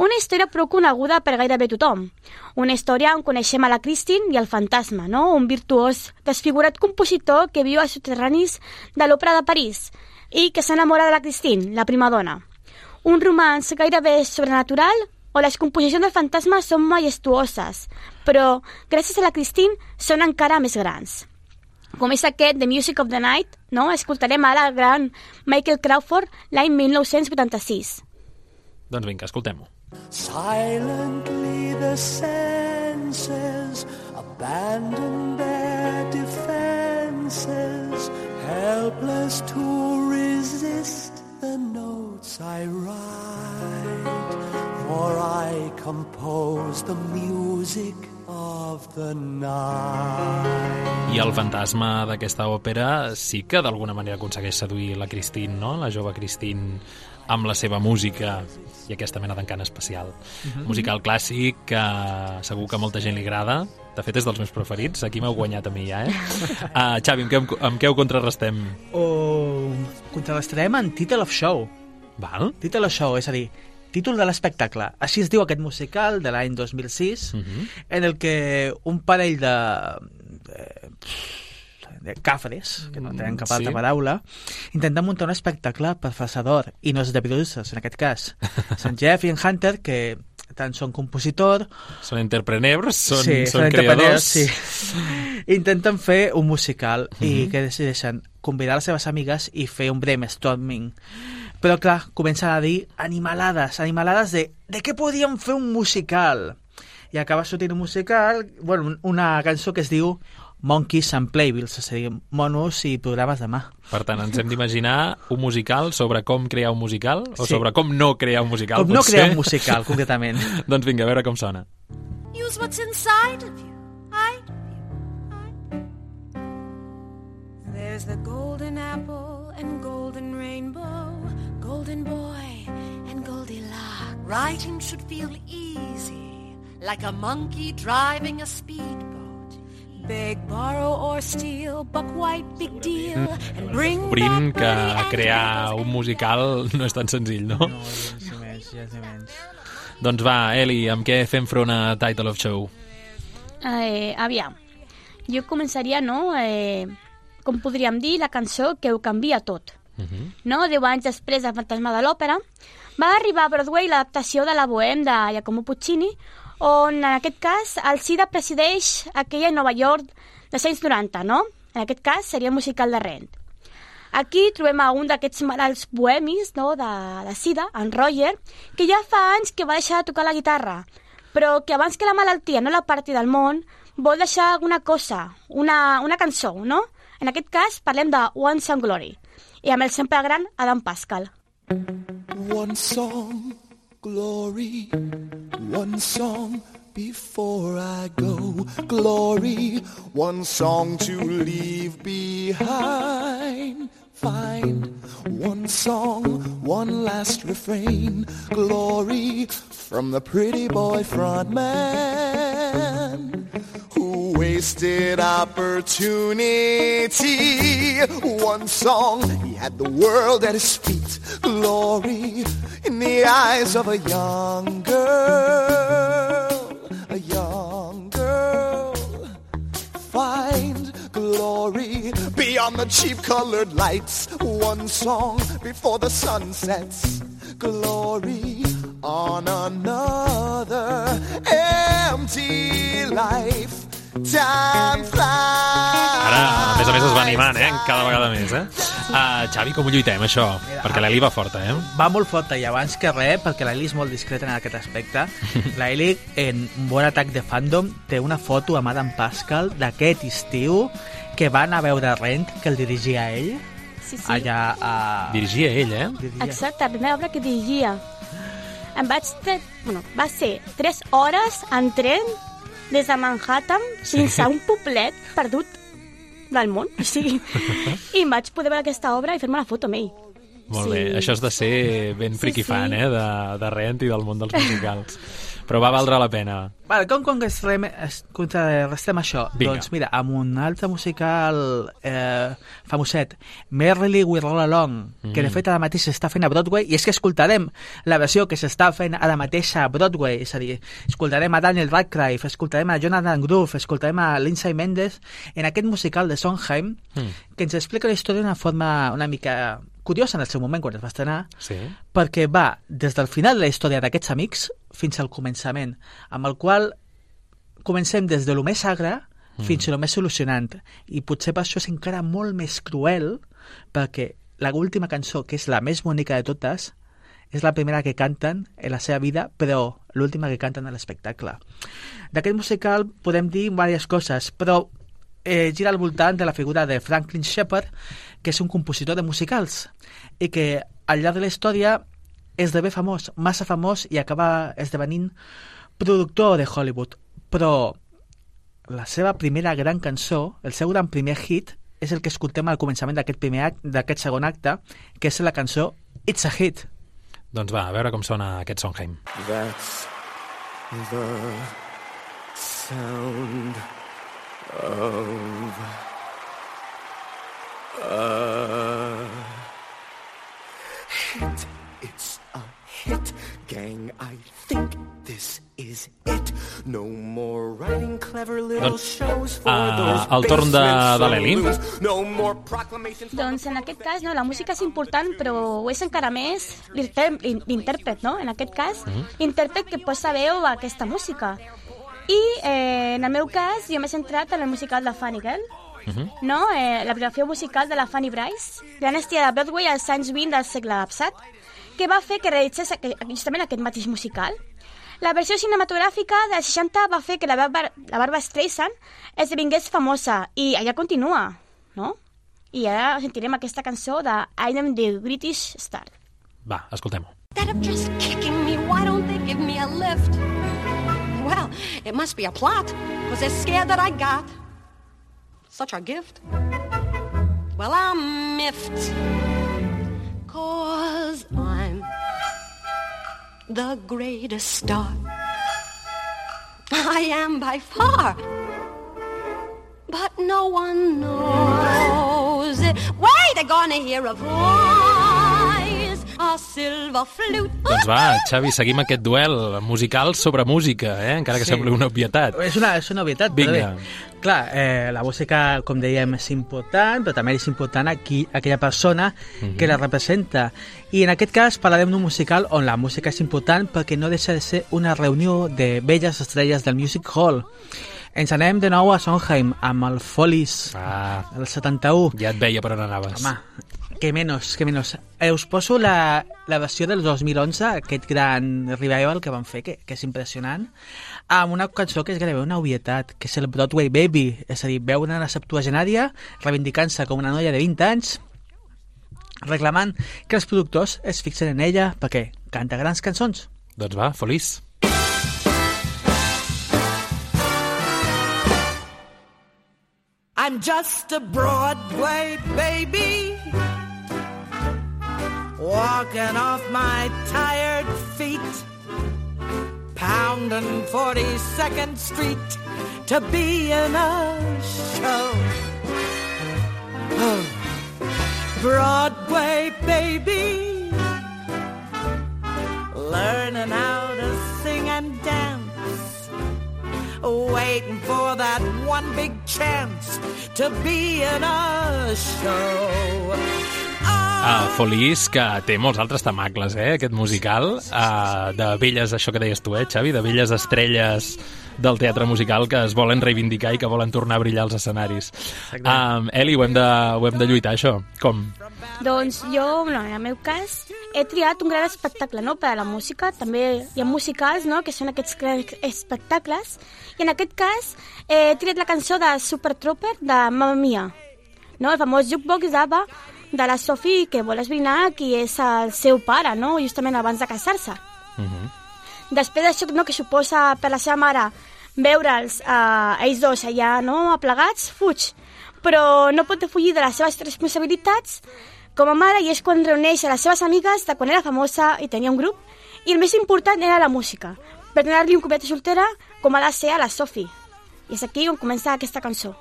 Una història prou coneguda per gairebé tothom. Una història on coneixem a la Christine i el fantasma, no? un virtuós, desfigurat compositor que viu als soterranis de l'Òpera de París i que s'enamora de la Christine, la prima dona. Un romanç gairebé sobrenatural o les composicions del fantasma són majestuoses, però gràcies a la Christine són encara més grans com és aquest The Music of the Night, no? escoltarem ara el gran Michael Crawford l'any 1986. Doncs vinga, escoltem-ho. Silently the senses abandon their defenses, helpless to resist the notes I write. For I compose the music of the night. I el fantasma d'aquesta òpera sí que d'alguna manera aconsegueix seduir la Christine, no? La jove Christine amb la seva música i aquesta mena d'encant especial. Mhm. Musical clàssic que segur que a molta gent li agrada. De fet, és dels meus preferits. Aquí m'heu guanyat a mi ja, eh? Uh, Xavi, amb què, amb què ho contrarrestem? O contrarrestarem en Title of Show. Val. Title of Show, és a dir, títol de l'espectacle. Així es diu aquest musical de l'any 2006, Uh -huh. en el que un parell de, de, de cafres, que no tenen cap Sí. altra paraula, intenten muntar un espectacle per Fasador, i no és de Bruces, en aquest cas. Són Jeff i en Hunter, que tant són compositor... Són entrepreneurs, són, sí, són entrepreneurs, creadors. Sí. Intenten fer un musical uh -huh. i Mhm. que decideixen convidar les seves amigues i fer un brainstorming. Però, clar, comencen a dir animalades, animalades de de què podríem fer un musical? I acaba sortint un musical, bueno, una cançó que es diu Monkeys and Playbills, és a dir, monos i programes de mà. Per tant, ens hem d'imaginar un musical sobre com crear un musical o Sí. sobre com no crear un musical, Com no potser? crear un musical, concretament. doncs vinga, a veure com sona. Use what's inside of you. I There's the golden apple and golden rainbow, golden boy and Goldilocks. Writing should feel easy, like a monkey driving a speedboat. Beg, borrow or steal, buck white, big deal, and bring back que crear un musical no és tan senzill, no? No, sí menys, ja menys. Doncs va, Eli, amb què fem front a Title of Show? Eh, aviam, jo començaria, no?, eh, com podríem dir, la cançó que ho canvia tot. Uh -huh. No? Deu anys després del Fantasma de l'Òpera, va arribar a Broadway l'adaptació de la Bohème de Giacomo Puccini, on en aquest cas el SIDA presideix aquella Nova York dels anys 90, no? En aquest cas seria el musical de Rent. Aquí trobem a un d'aquests malalts bohemis no, de, de SIDA, en Roger, que ja fa anys que va deixar de tocar la guitarra, però que abans que la malaltia no la parti del món, vol deixar alguna cosa, una, una cançó, no? En aquest cas parlem de One Song Glory, i amb el sempre gran Adam Pascal. One song, glory, one song before I go, glory, one song to leave behind. Find. One song, one last refrain, glory. From the pretty boy front man who wasted opportunity. One song, he had the world at his feet, glory in the eyes of a young girl, a young girl. Find glory beyond the cheap colored lights. One song before the sun sets, glory on another empty life. Time flies. Ara, a més a més, es va animant, eh? Cada vegada més, eh? Uh, Xavi, com ho lluitem, això? Perquè l'Eli va forta, eh? Va molt forta i abans que res, perquè l'Eli és molt discreta en aquest aspecte, l'Eli, en un bon atac de fandom, té una foto amb Adam Pascal d'aquest estiu que van a veure Rent, que el dirigia ell, Sí, sí. allà a... Dirigia ell, eh? Exacte, la primera obra que dirigia. Em vaig... Bueno, va ser 3 hores en tren des de Manhattan fins a un poblet perdut del món. O sigui, I em vaig poder veure aquesta obra i fer-me la foto amb ell. Molt bé, Sí. això has de ser ben friki Sí, sí. fan, eh? De, de Rent i del món dels musicals. Però va valdre la pena. Vale, com contrarrestem, es- contrarrestem això? Vinga. Doncs mira, amb un altre musical eh, famoset, Merrily We Roll Along, mm. que de Mm. fet ara mateix s'està fent a Broadway, i és que escoltarem la versió que s'està fent ara mateix a Broadway, és a dir, escoltarem a Daniel Radcliffe, escoltarem a Jonathan Groove, escoltarem a Lindsay Mendes, en aquest musical de Sondheim, Mm. que ens explica la història d'una forma una mica curiosa en el seu moment quan es va estrenar, Sí. perquè va des del final de la història d'aquests amics fins al començament, amb el qual comencem des de lo més agre fins a lo més solucionant. I potser per això és encara molt més cruel, perquè la última cançó, que és la més bonica de totes, és la primera que canten en la seva vida, però l'última que canten a l'espectacle. D'aquest musical podem dir diverses coses, però eh, gira al voltant de la figura de Franklin Shepard, que és un compositor de musicals i que al llarg de la història esdevé famós, massa famós i acaba esdevenint productor de Hollywood. Però la seva primera gran cançó, el seu gran primer hit, és el que escoltem al començament d'aquest primer act, d'aquest segon acte, que és la cançó It's a Hit. Doncs va, a veure com sona aquest Sondheim. That's the sound of a hit. Hit, gang. I think this is it. No more writing clever little Doncs, shows for ah, those el torn de- basement de l'Eli. saloons. No more proclamations. Doncs en aquest cas, no, la música és important, però ho és encara més l'intèrpret, no? En aquest cas, l'intèrpret que posa veu a aquesta música. I eh, en el meu cas, jo m'he centrat en el musical de Funny Girl, no? Eh, la biografia musical de la Fanny Bryce, gran estrella de Broadway als anys 20 del segle passat, que va fer que realitzés justament aquest mateix musical. La versió cinematogràfica dels 60 va fer que la, Barba, la Barbara Streisand esdevingués famosa i allà continua, no? I ara sentirem aquesta cançó de I am the British Star. Va, escoltem-ho. Instead of just kicking me, why don't they give me a lift? Well, it must be a plot, because they're scared that I got such a gift. Well, I'm miffed, cause I'm the greatest star. I am by far. But no one knows it. They're gonna hear a voice, a silver flute. Doncs va, Xavi, seguim aquest duel musical sobre música, eh? encara que Sí. sembli una obvietat. És una, és una obvietat, Vinga. però bé. Clar, eh, la música, com dèiem, és important, però també és important aquí, aquella persona Mhm. que la representa. I en aquest cas parlarem d'un musical on la música és important perquè no deixa de ser una reunió de velles estrelles del Music Hall. Ens anem de nou a Sondheim amb el Follies ah, del 71. Ja et veia per on anaves. Home, que menos, que menos. Eh, us poso la, la versió del 2011, aquest gran revival que van fer, que, que és impressionant, amb una cançó que és gairebé una obvietat, que és el Broadway Baby, és a dir, veu una septuagenària reivindicant-se com una noia de 20 anys, reclamant que els productors es fixen en ella perquè canta grans cançons. Doncs va, feliç. I'm just a Broadway baby, walking off my tired feet, pounding 42nd Street to be in a show. Oh, Broadway baby, learning how to sing and dance waiting for that one big chance to be in a show. Uh, Feliç, que té molts altres temacles, eh, aquest musical, uh, de velles, això que deies tu, eh, Xavi, de velles estrelles del teatre musical que es volen reivindicar i que volen tornar a brillar als escenaris. Um, Eli, ho hem, de, ho hem de lluitar, això. Com? Doncs jo, no, en el meu cas, he triat un gran espectacle no, per a la música. També hi ha musicals, no?, que són aquests grans espectacles. I en aquest cas eh, he triat la cançó de Super Trooper de Mamma Mia. No? El famós jukebox d'Ava de la Sophie que vol esbrinar qui és el seu pare, no? justament abans de casar-se. Després d'això no, que suposa per la seva mare veure'ls eh, ells dos allà no, aplegats, fuig. Però no pot defugir de les seves responsabilitats com a mare i és quan reuneix a les seves amigues de quan era famosa i tenia un grup. I el més important era la música, per donar-li un copet de soltera com ha de ser a la Sophie. I és aquí on comença aquesta cançó.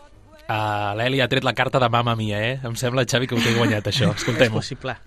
Uh, L'Eli ha tret la carta de Mamma Mia, eh? Em sembla, Xavi, que ho té guanyat, això. Escoltem-ho. És possible.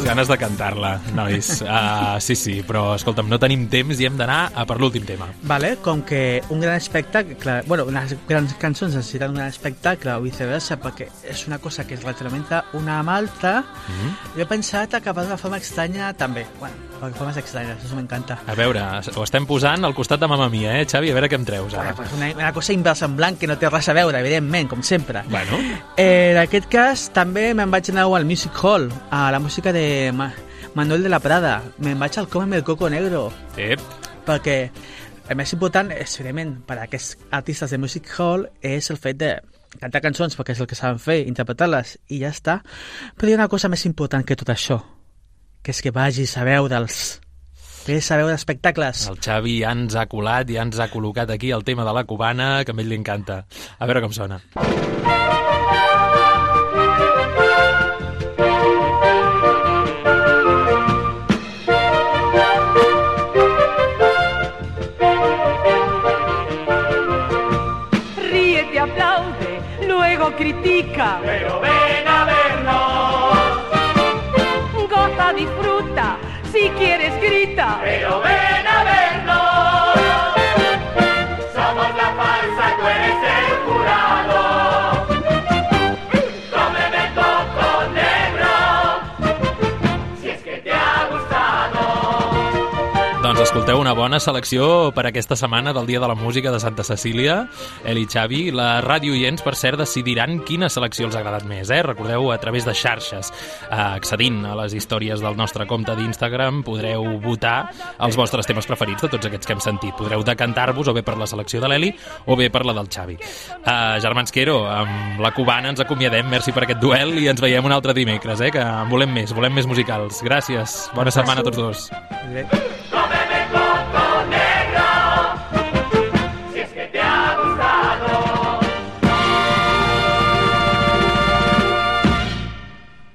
Moltes ganes de cantar-la, nois. Uh, sí, sí, però, escolta'm, no tenim temps i hem d'anar a per l'últim tema. Vale, com que un gran espectacle, bueno, unes grans cançons necessiten un gran espectacle o viceversa, perquè és una cosa que es retroalimenta una amb l'altra, mm. -hmm. jo he pensat acabar d'una forma estranya també. Bueno, de formes estranyes, això m'encanta. A veure, ho estem posant al costat de Mamma Mia, eh, Xavi? A veure què em treus, ara. Pues una, una cosa inversemblant que no té res a veure, evidentment, com sempre. Bueno. Eh, en aquest cas, també me'n vaig anar al Music Hall, a la música de Ma Manuel de la Prada. Me'n vaig al Cómeme el Coco Negro. Ep. Perquè el més important, és, evidentment, per a aquests artistes de Music Hall, és el fet de cantar cançons, perquè és el que saben fer, interpretar-les, i ja està. Però hi ha una cosa més important que tot això, que és que vagis a veure'ls. Vés a veure espectacles. El Xavi ja ens ha colat, ja ens ha col·locat aquí el tema de la cubana, que a ell li encanta. A veure com sona. Ríete, rica. Pero Escolteu, una bona selecció per aquesta setmana del Dia de la Música de Santa Cecília. Eli i Xavi, la ràdio oients, per cert, decidiran quina selecció els ha agradat més. Eh? Recordeu, a través de xarxes, eh, accedint a les històries del nostre compte d'Instagram, podreu votar els vostres temes preferits de tots aquests que hem sentit. Podreu decantar-vos o bé per la selecció de l'Eli o bé per la del Xavi. Uh, Germans Quero, amb la cubana ens acomiadem. Merci per aquest duel i ens veiem un altre dimecres, eh? que en volem més, volem més musicals. Gràcies. Bona setmana a tots dos. Si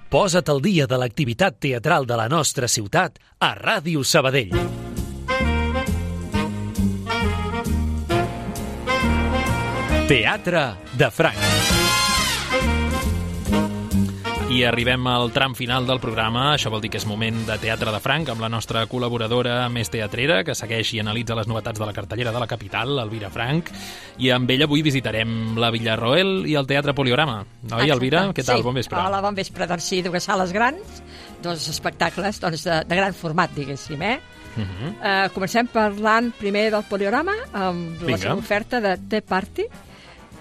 Posa't al dia de l'activitat teatral de la nostra ciutat a Ràdio Sabadell. Teatre de Franc. I arribem al tram final del programa. Això vol dir que és moment de Teatre de Franc amb la nostra col·laboradora més teatrera, que segueix i analitza les novetats de la cartellera de la capital, Elvira Franc. I amb ella avui visitarem la Villarroel i el Teatre Poliorama. Oi, Exacte. Elvira? Què tal? Sí. Bon vespre. Hola, bon vespre. Doncs sí, dues sales grans, dos espectacles doncs, de, de gran format, diguéssim, eh? Uh -huh. Uh, comencem parlant primer del Poliorama, amb la Vinga. seva oferta de The Party,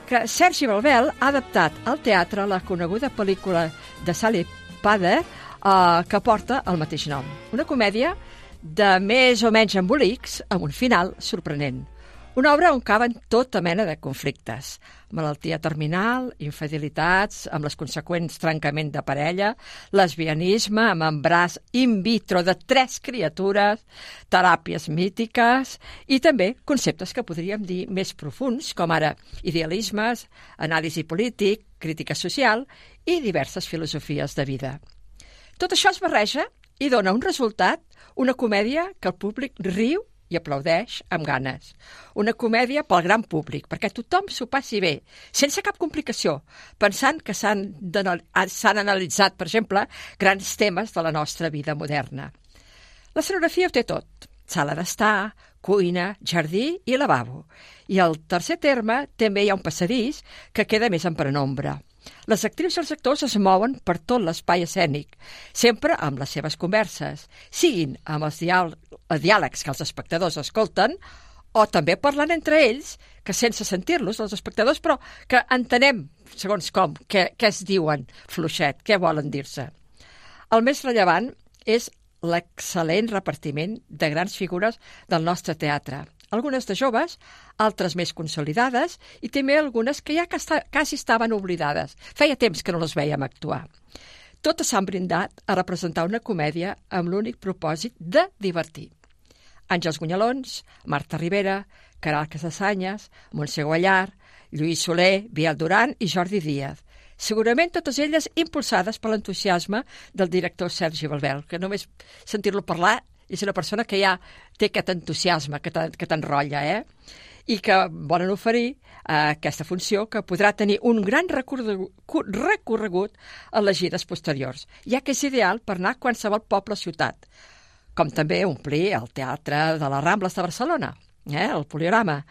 que Sergi Balbel ha adaptat al teatre la coneguda pel·lícula de Sally Pader uh, que porta el mateix nom. Una comèdia de més o menys embolics amb un final sorprenent. Una obra on caben tota mena de conflictes. Malaltia terminal, infidelitats, amb les conseqüents trencament de parella, lesbianisme, amb embràs in vitro de tres criatures, teràpies mítiques i també conceptes que podríem dir més profuns, com ara idealismes, anàlisi polític, crítica social i diverses filosofies de vida. Tot això es barreja i dona un resultat, una comèdia que el públic riu i aplaudeix amb ganes. Una comèdia pel gran públic, perquè tothom s'ho passi bé, sense cap complicació, pensant que s'han analitzat, per exemple, grans temes de la nostra vida moderna. L'escenografia ho té tot. Sala d'estar, cuina, jardí i lavabo. I al tercer terme també hi ha un passadís que queda més en prenombra. Les actrius i els actors es mouen per tot l'espai escènic, sempre amb les seves converses, siguin amb els diàl diàlegs que els espectadors escolten o també parlant entre ells, que sense sentir-los, els espectadors, però que entenem, segons com, què, què es diuen fluixet, què volen dir-se. El més rellevant és l'excel·lent repartiment de grans figures del nostre teatre. Algunes de joves, altres més consolidades i també algunes que ja quasi, estaven oblidades. Feia temps que no les veiem actuar. Totes s'han brindat a representar una comèdia amb l'únic propòsit de divertir. Àngels Gunyalons, Marta Rivera, Caral Casasanyes, Montse Guallar, Lluís Soler, Biel Duran i Jordi Díaz. Segurament totes elles impulsades per l'entusiasme del director Sergi Balbel, que només sentir-lo parlar és una persona que ja té aquest entusiasme que t'en- que t'enrotlla, eh? i que volen oferir eh, aquesta funció que podrà tenir un gran recorregut, en les gires posteriors, ja que és ideal per anar a qualsevol poble o ciutat, com també omplir el Teatre de les Rambles de Barcelona, eh, el Poliorama,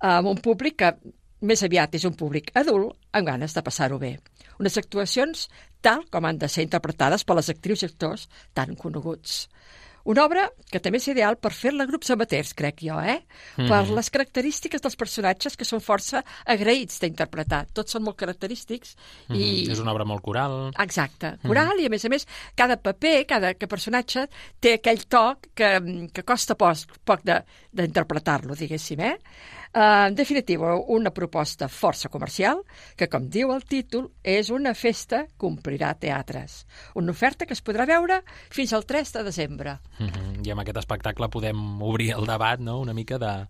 amb un públic que més aviat és un públic adult amb ganes de passar-ho bé. Unes actuacions tal com han de ser interpretades per les actrius i actors tan coneguts. Una obra que també és ideal per fer-la grups amateurs, crec jo, eh? Mhm. Per les característiques dels personatges que són força agraïts d'interpretar. Tots són molt característics i... Mhm. És una obra molt coral. Exacte, coral i a més a més cada paper, cada que personatge té aquell toc que, que costa poc, poc d'interpretar-lo, diguéssim, eh? Uh, en definitiva, una proposta força comercial que, com diu el títol, és una festa que omplirà teatres. Una oferta que es podrà veure fins al 3 de desembre. Mhm. I amb aquest espectacle podem obrir el debat, no?, una mica de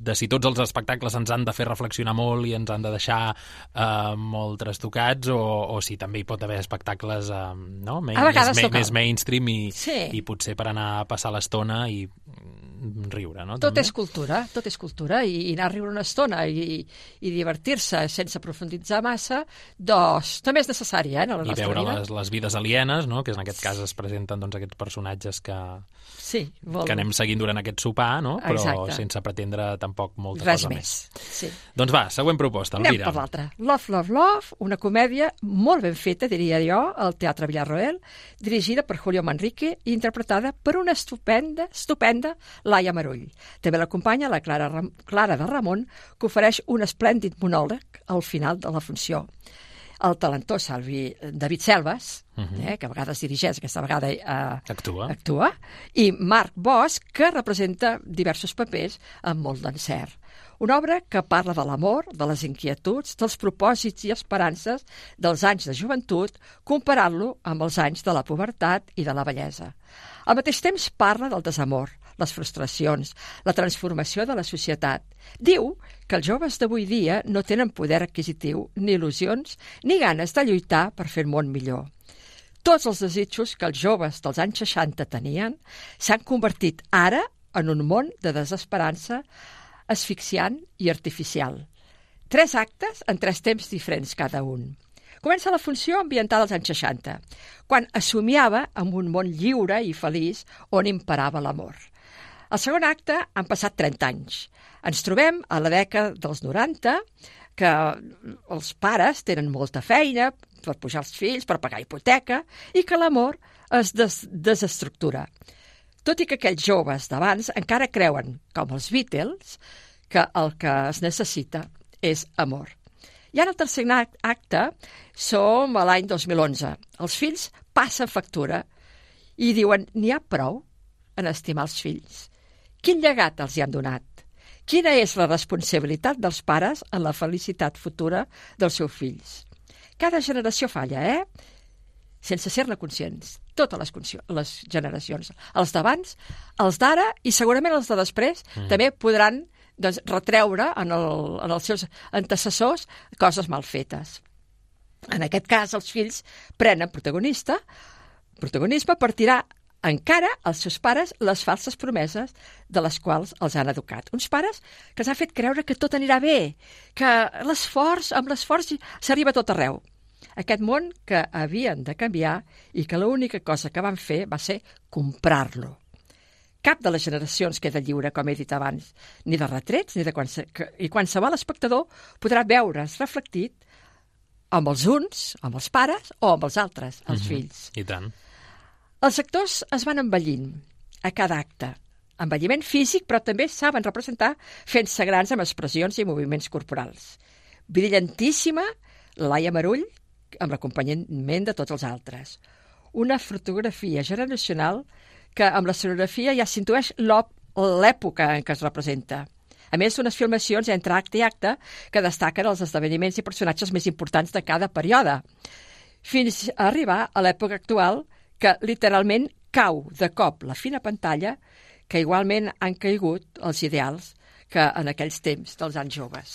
de si tots els espectacles ens han de fer reflexionar molt i ens han de deixar eh, molt trastocats o, o si també hi pot haver espectacles eh, no? Main, més, no cal. més mainstream i, Sí. i potser per anar a passar l'estona i mm, riure, no? Tot també? és cultura, tot és cultura, i, i anar a riure una estona i, i divertir-se sense profunditzar massa, doncs també és necessari, eh, en la I nostra veure vida. les, les vides alienes, no? que en aquest cas es presenten doncs, aquests personatges que, Sí, que anem seguint durant aquest sopar, no? però Exacte. sense pretendre tampoc molta Res cosa més. Sí. Doncs va, següent proposta, Anem Elvira. per l'altra. Love, Love, Love, una comèdia molt ben feta, diria jo, al Teatre Villarroel, dirigida per Julio Manrique i interpretada per una estupenda, estupenda Laia Marull. També l'acompanya la Clara, Ram Clara de Ramon, que ofereix un esplèndid monòleg al final de la funció. El talentós Salvi David Selves, uh Mhm. -huh. eh, que a vegades dirigeix, aquesta vegada eh, Actua. actua, i Marc Bosch, que representa diversos papers amb molt d'encert. Una obra que parla de l'amor, de les inquietuds, dels propòsits i esperances dels anys de joventut, comparant-lo amb els anys de la pubertat i de la bellesa. Al mateix temps parla del desamor, les frustracions, la transformació de la societat. Diu que els joves d'avui dia no tenen poder adquisitiu, ni il·lusions, ni ganes de lluitar per fer el món millor. Tots els desitjos que els joves dels anys 60 tenien s'han convertit ara en un món de desesperança asfixiant i artificial. Tres actes en tres temps diferents cada un. Comença la funció ambientada als anys 60, quan assomiava amb un món lliure i feliç on imperava l'amor. Al segon acte han passat 30 anys. Ens trobem a la dècada dels 90, que els pares tenen molta feina per pujar els fills, per pagar hipoteca, i que l'amor es des desestructura. Tot i que aquells joves d'abans encara creuen, com els Beatles, que el que es necessita és amor. I ara el tercer act- acte som a l'any 2011. Els fills passen factura i diuen n'hi ha prou en estimar els fills. Quin llegat els hi han donat? Quina és la responsabilitat dels pares en la felicitat futura dels seus fills? Cada generació falla, eh? Sense ser-ne conscients. Totes les, consci- les generacions. Els d'abans, els d'ara i segurament els de després Mm. també podran doncs, retreure en, el, en els seus antecessors coses mal fetes. En aquest cas, els fills prenen protagonista, protagonisme per tirar encara als seus pares les falses promeses de les quals els han educat. Uns pares que els han fet creure que tot anirà bé, que l'esforç, amb l'esforç s'arriba tot arreu. Aquest món que havien de canviar i que l'única cosa que van fer va ser comprar-lo. Cap de les generacions queda lliure, com he dit abans, ni de retrets, ni de qualse... i qualsevol espectador podrà veure's reflectit amb els uns, amb els pares o amb els altres, els Mhm. fills. I tant. Els actors es van envellint a cada acte. Envelliment físic, però també saben representar fent-se grans amb expressions i moviments corporals. Brillantíssima, Laia Marull, amb l'acompanyament de tots els altres. Una fotografia generacional que amb la sonografia ja s'intueix l'època en què es representa. A més, unes filmacions entre acte i acte que destaquen els esdeveniments i personatges més importants de cada període, fins a arribar a l'època actual que literalment cau de cop la fina pantalla que igualment han caigut els ideals que en aquells temps dels anys joves.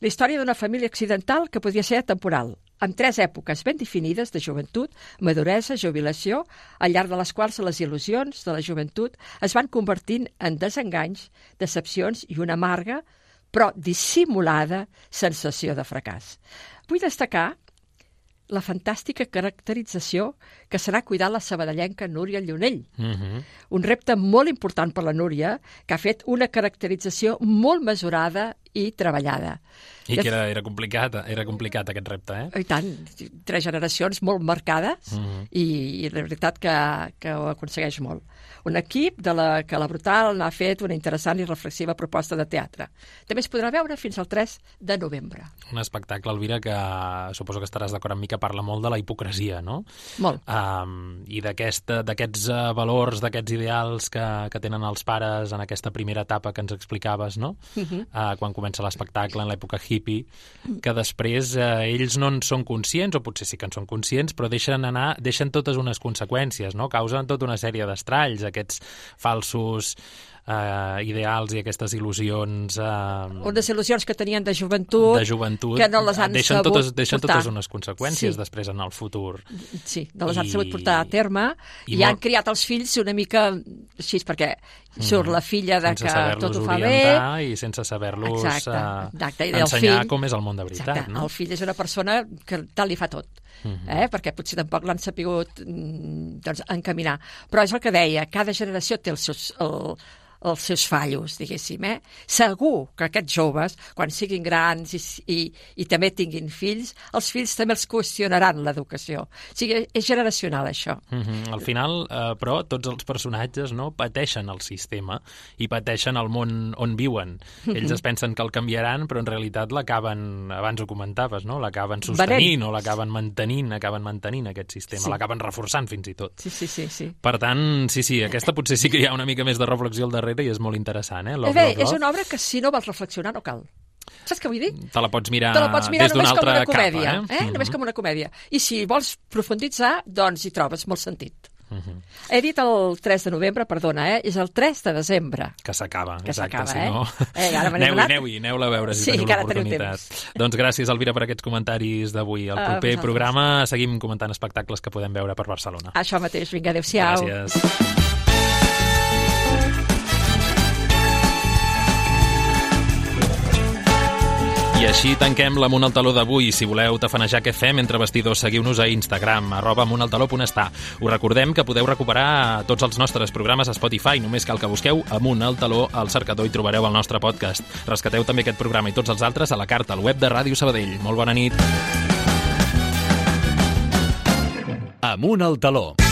La història d'una família accidental que podia ser temporal, amb tres èpoques ben definides de joventut, maduresa, jubilació, al llarg de les quals les il·lusions de la joventut es van convertint en desenganys, decepcions i una amarga, però dissimulada sensació de fracàs. Vull destacar la fantàstica caracterització que serà cuidar la sabadellenca Núria Llonell. Mm -hmm. Un repte molt important per la Núria, que ha fet una caracterització molt mesurada i treballada. I que era, era, complicat, era complicat aquest repte, eh? i tant, tres generacions molt marcades Mhm. i, i la veritat que, que ho aconsegueix molt. Un equip de la que la Brutal n'ha fet una interessant i reflexiva proposta de teatre. També es podrà veure fins al 3 de novembre. Un espectacle, Elvira, que suposo que estaràs d'acord amb mi, que parla molt de la hipocresia, no? Molt. Um, I d'aquests uh, valors, d'aquests ideals que, que tenen els pares en aquesta primera etapa que ens explicaves, no? Mhm. uh, quan comença l'espectacle en l'època hippie, que després uh, ells no en són conscients, o potser sí que en són conscients, però deixen anar, deixen totes unes conseqüències, no? Causen tota una sèrie d'estralls, aquests falsos uh, ideals i aquestes il·lusions uh, Unes il·lusions que tenien de joventut, de joventut que no les han deixen sabut totes, deixen portar. totes unes conseqüències Sí. després en el futur. Sí, no les han I- sabut portar a terme i i, molt- han criat els fills una mica així, perquè surt Mhm. la filla de sense que tot ho fa bé. i sense saber-los Exacte, eh, exacte. I el ensenyar fill- com és el món de veritat. Exacte. No? El fill és una persona que tal li fa tot. -huh. eh? perquè potser tampoc l'han sapigut mm, doncs, encaminar. Però és el que deia, cada generació té els seus, el, els seus fallos, diguéssim. Eh? Segur que aquests joves, quan siguin grans i, i, i també tinguin fills, els fills també els qüestionaran l'educació. O sigui, és generacional, això. Mm -hmm. Al final, eh, però, tots els personatges no pateixen el sistema i pateixen el món on viuen. Ells es pensen que el canviaran, però en realitat l'acaben, abans ho comentaves, no? l'acaben sostenint o l'acaben mantenint, acaben mantenint aquest sistema, Sí. l'acaben reforçant fins i tot. Sí, sí, sí. sí. Per tant, sí, sí, aquesta potser sí que hi ha una mica més de reflexió al darrere i és molt interessant, eh? Love, Eh bé, love, és love. una obra que si no vols reflexionar no cal. Saps què vull dir? Te la pots mirar, Te la pots mirar des d'una només com altra una comèdia, capa, eh? eh? Només com una comèdia. I si vols profunditzar, doncs hi trobes molt sentit. Mhm. He dit el 3 de novembre, perdona, eh? És el 3 de desembre. Que s'acaba, Que exacte, s'acaba, si eh? no... Eh, ara Aneu-hi, adonat. aneu-hi, aneu-la a veure si Sí, teniu que l'oportunitat. Doncs gràcies, Elvira, per aquests comentaris d'avui. Al A proper vosaltres. programa seguim comentant espectacles que podem veure per Barcelona. Això mateix, vinga, adéu-siau. Gràcies. Així tanquem l'Amunt al Taló d'avui. Si voleu tafanejar què fem entre vestidors, seguiu-nos a Instagram, arroba amuntaltaló.està. Us recordem que podeu recuperar tots els nostres programes a Spotify. Només cal que busqueu Amunt al Taló al cercador i trobareu el nostre podcast. Rescateu també aquest programa i tots els altres a la carta al web de Ràdio Sabadell. Molt bona nit. Amunt al taló.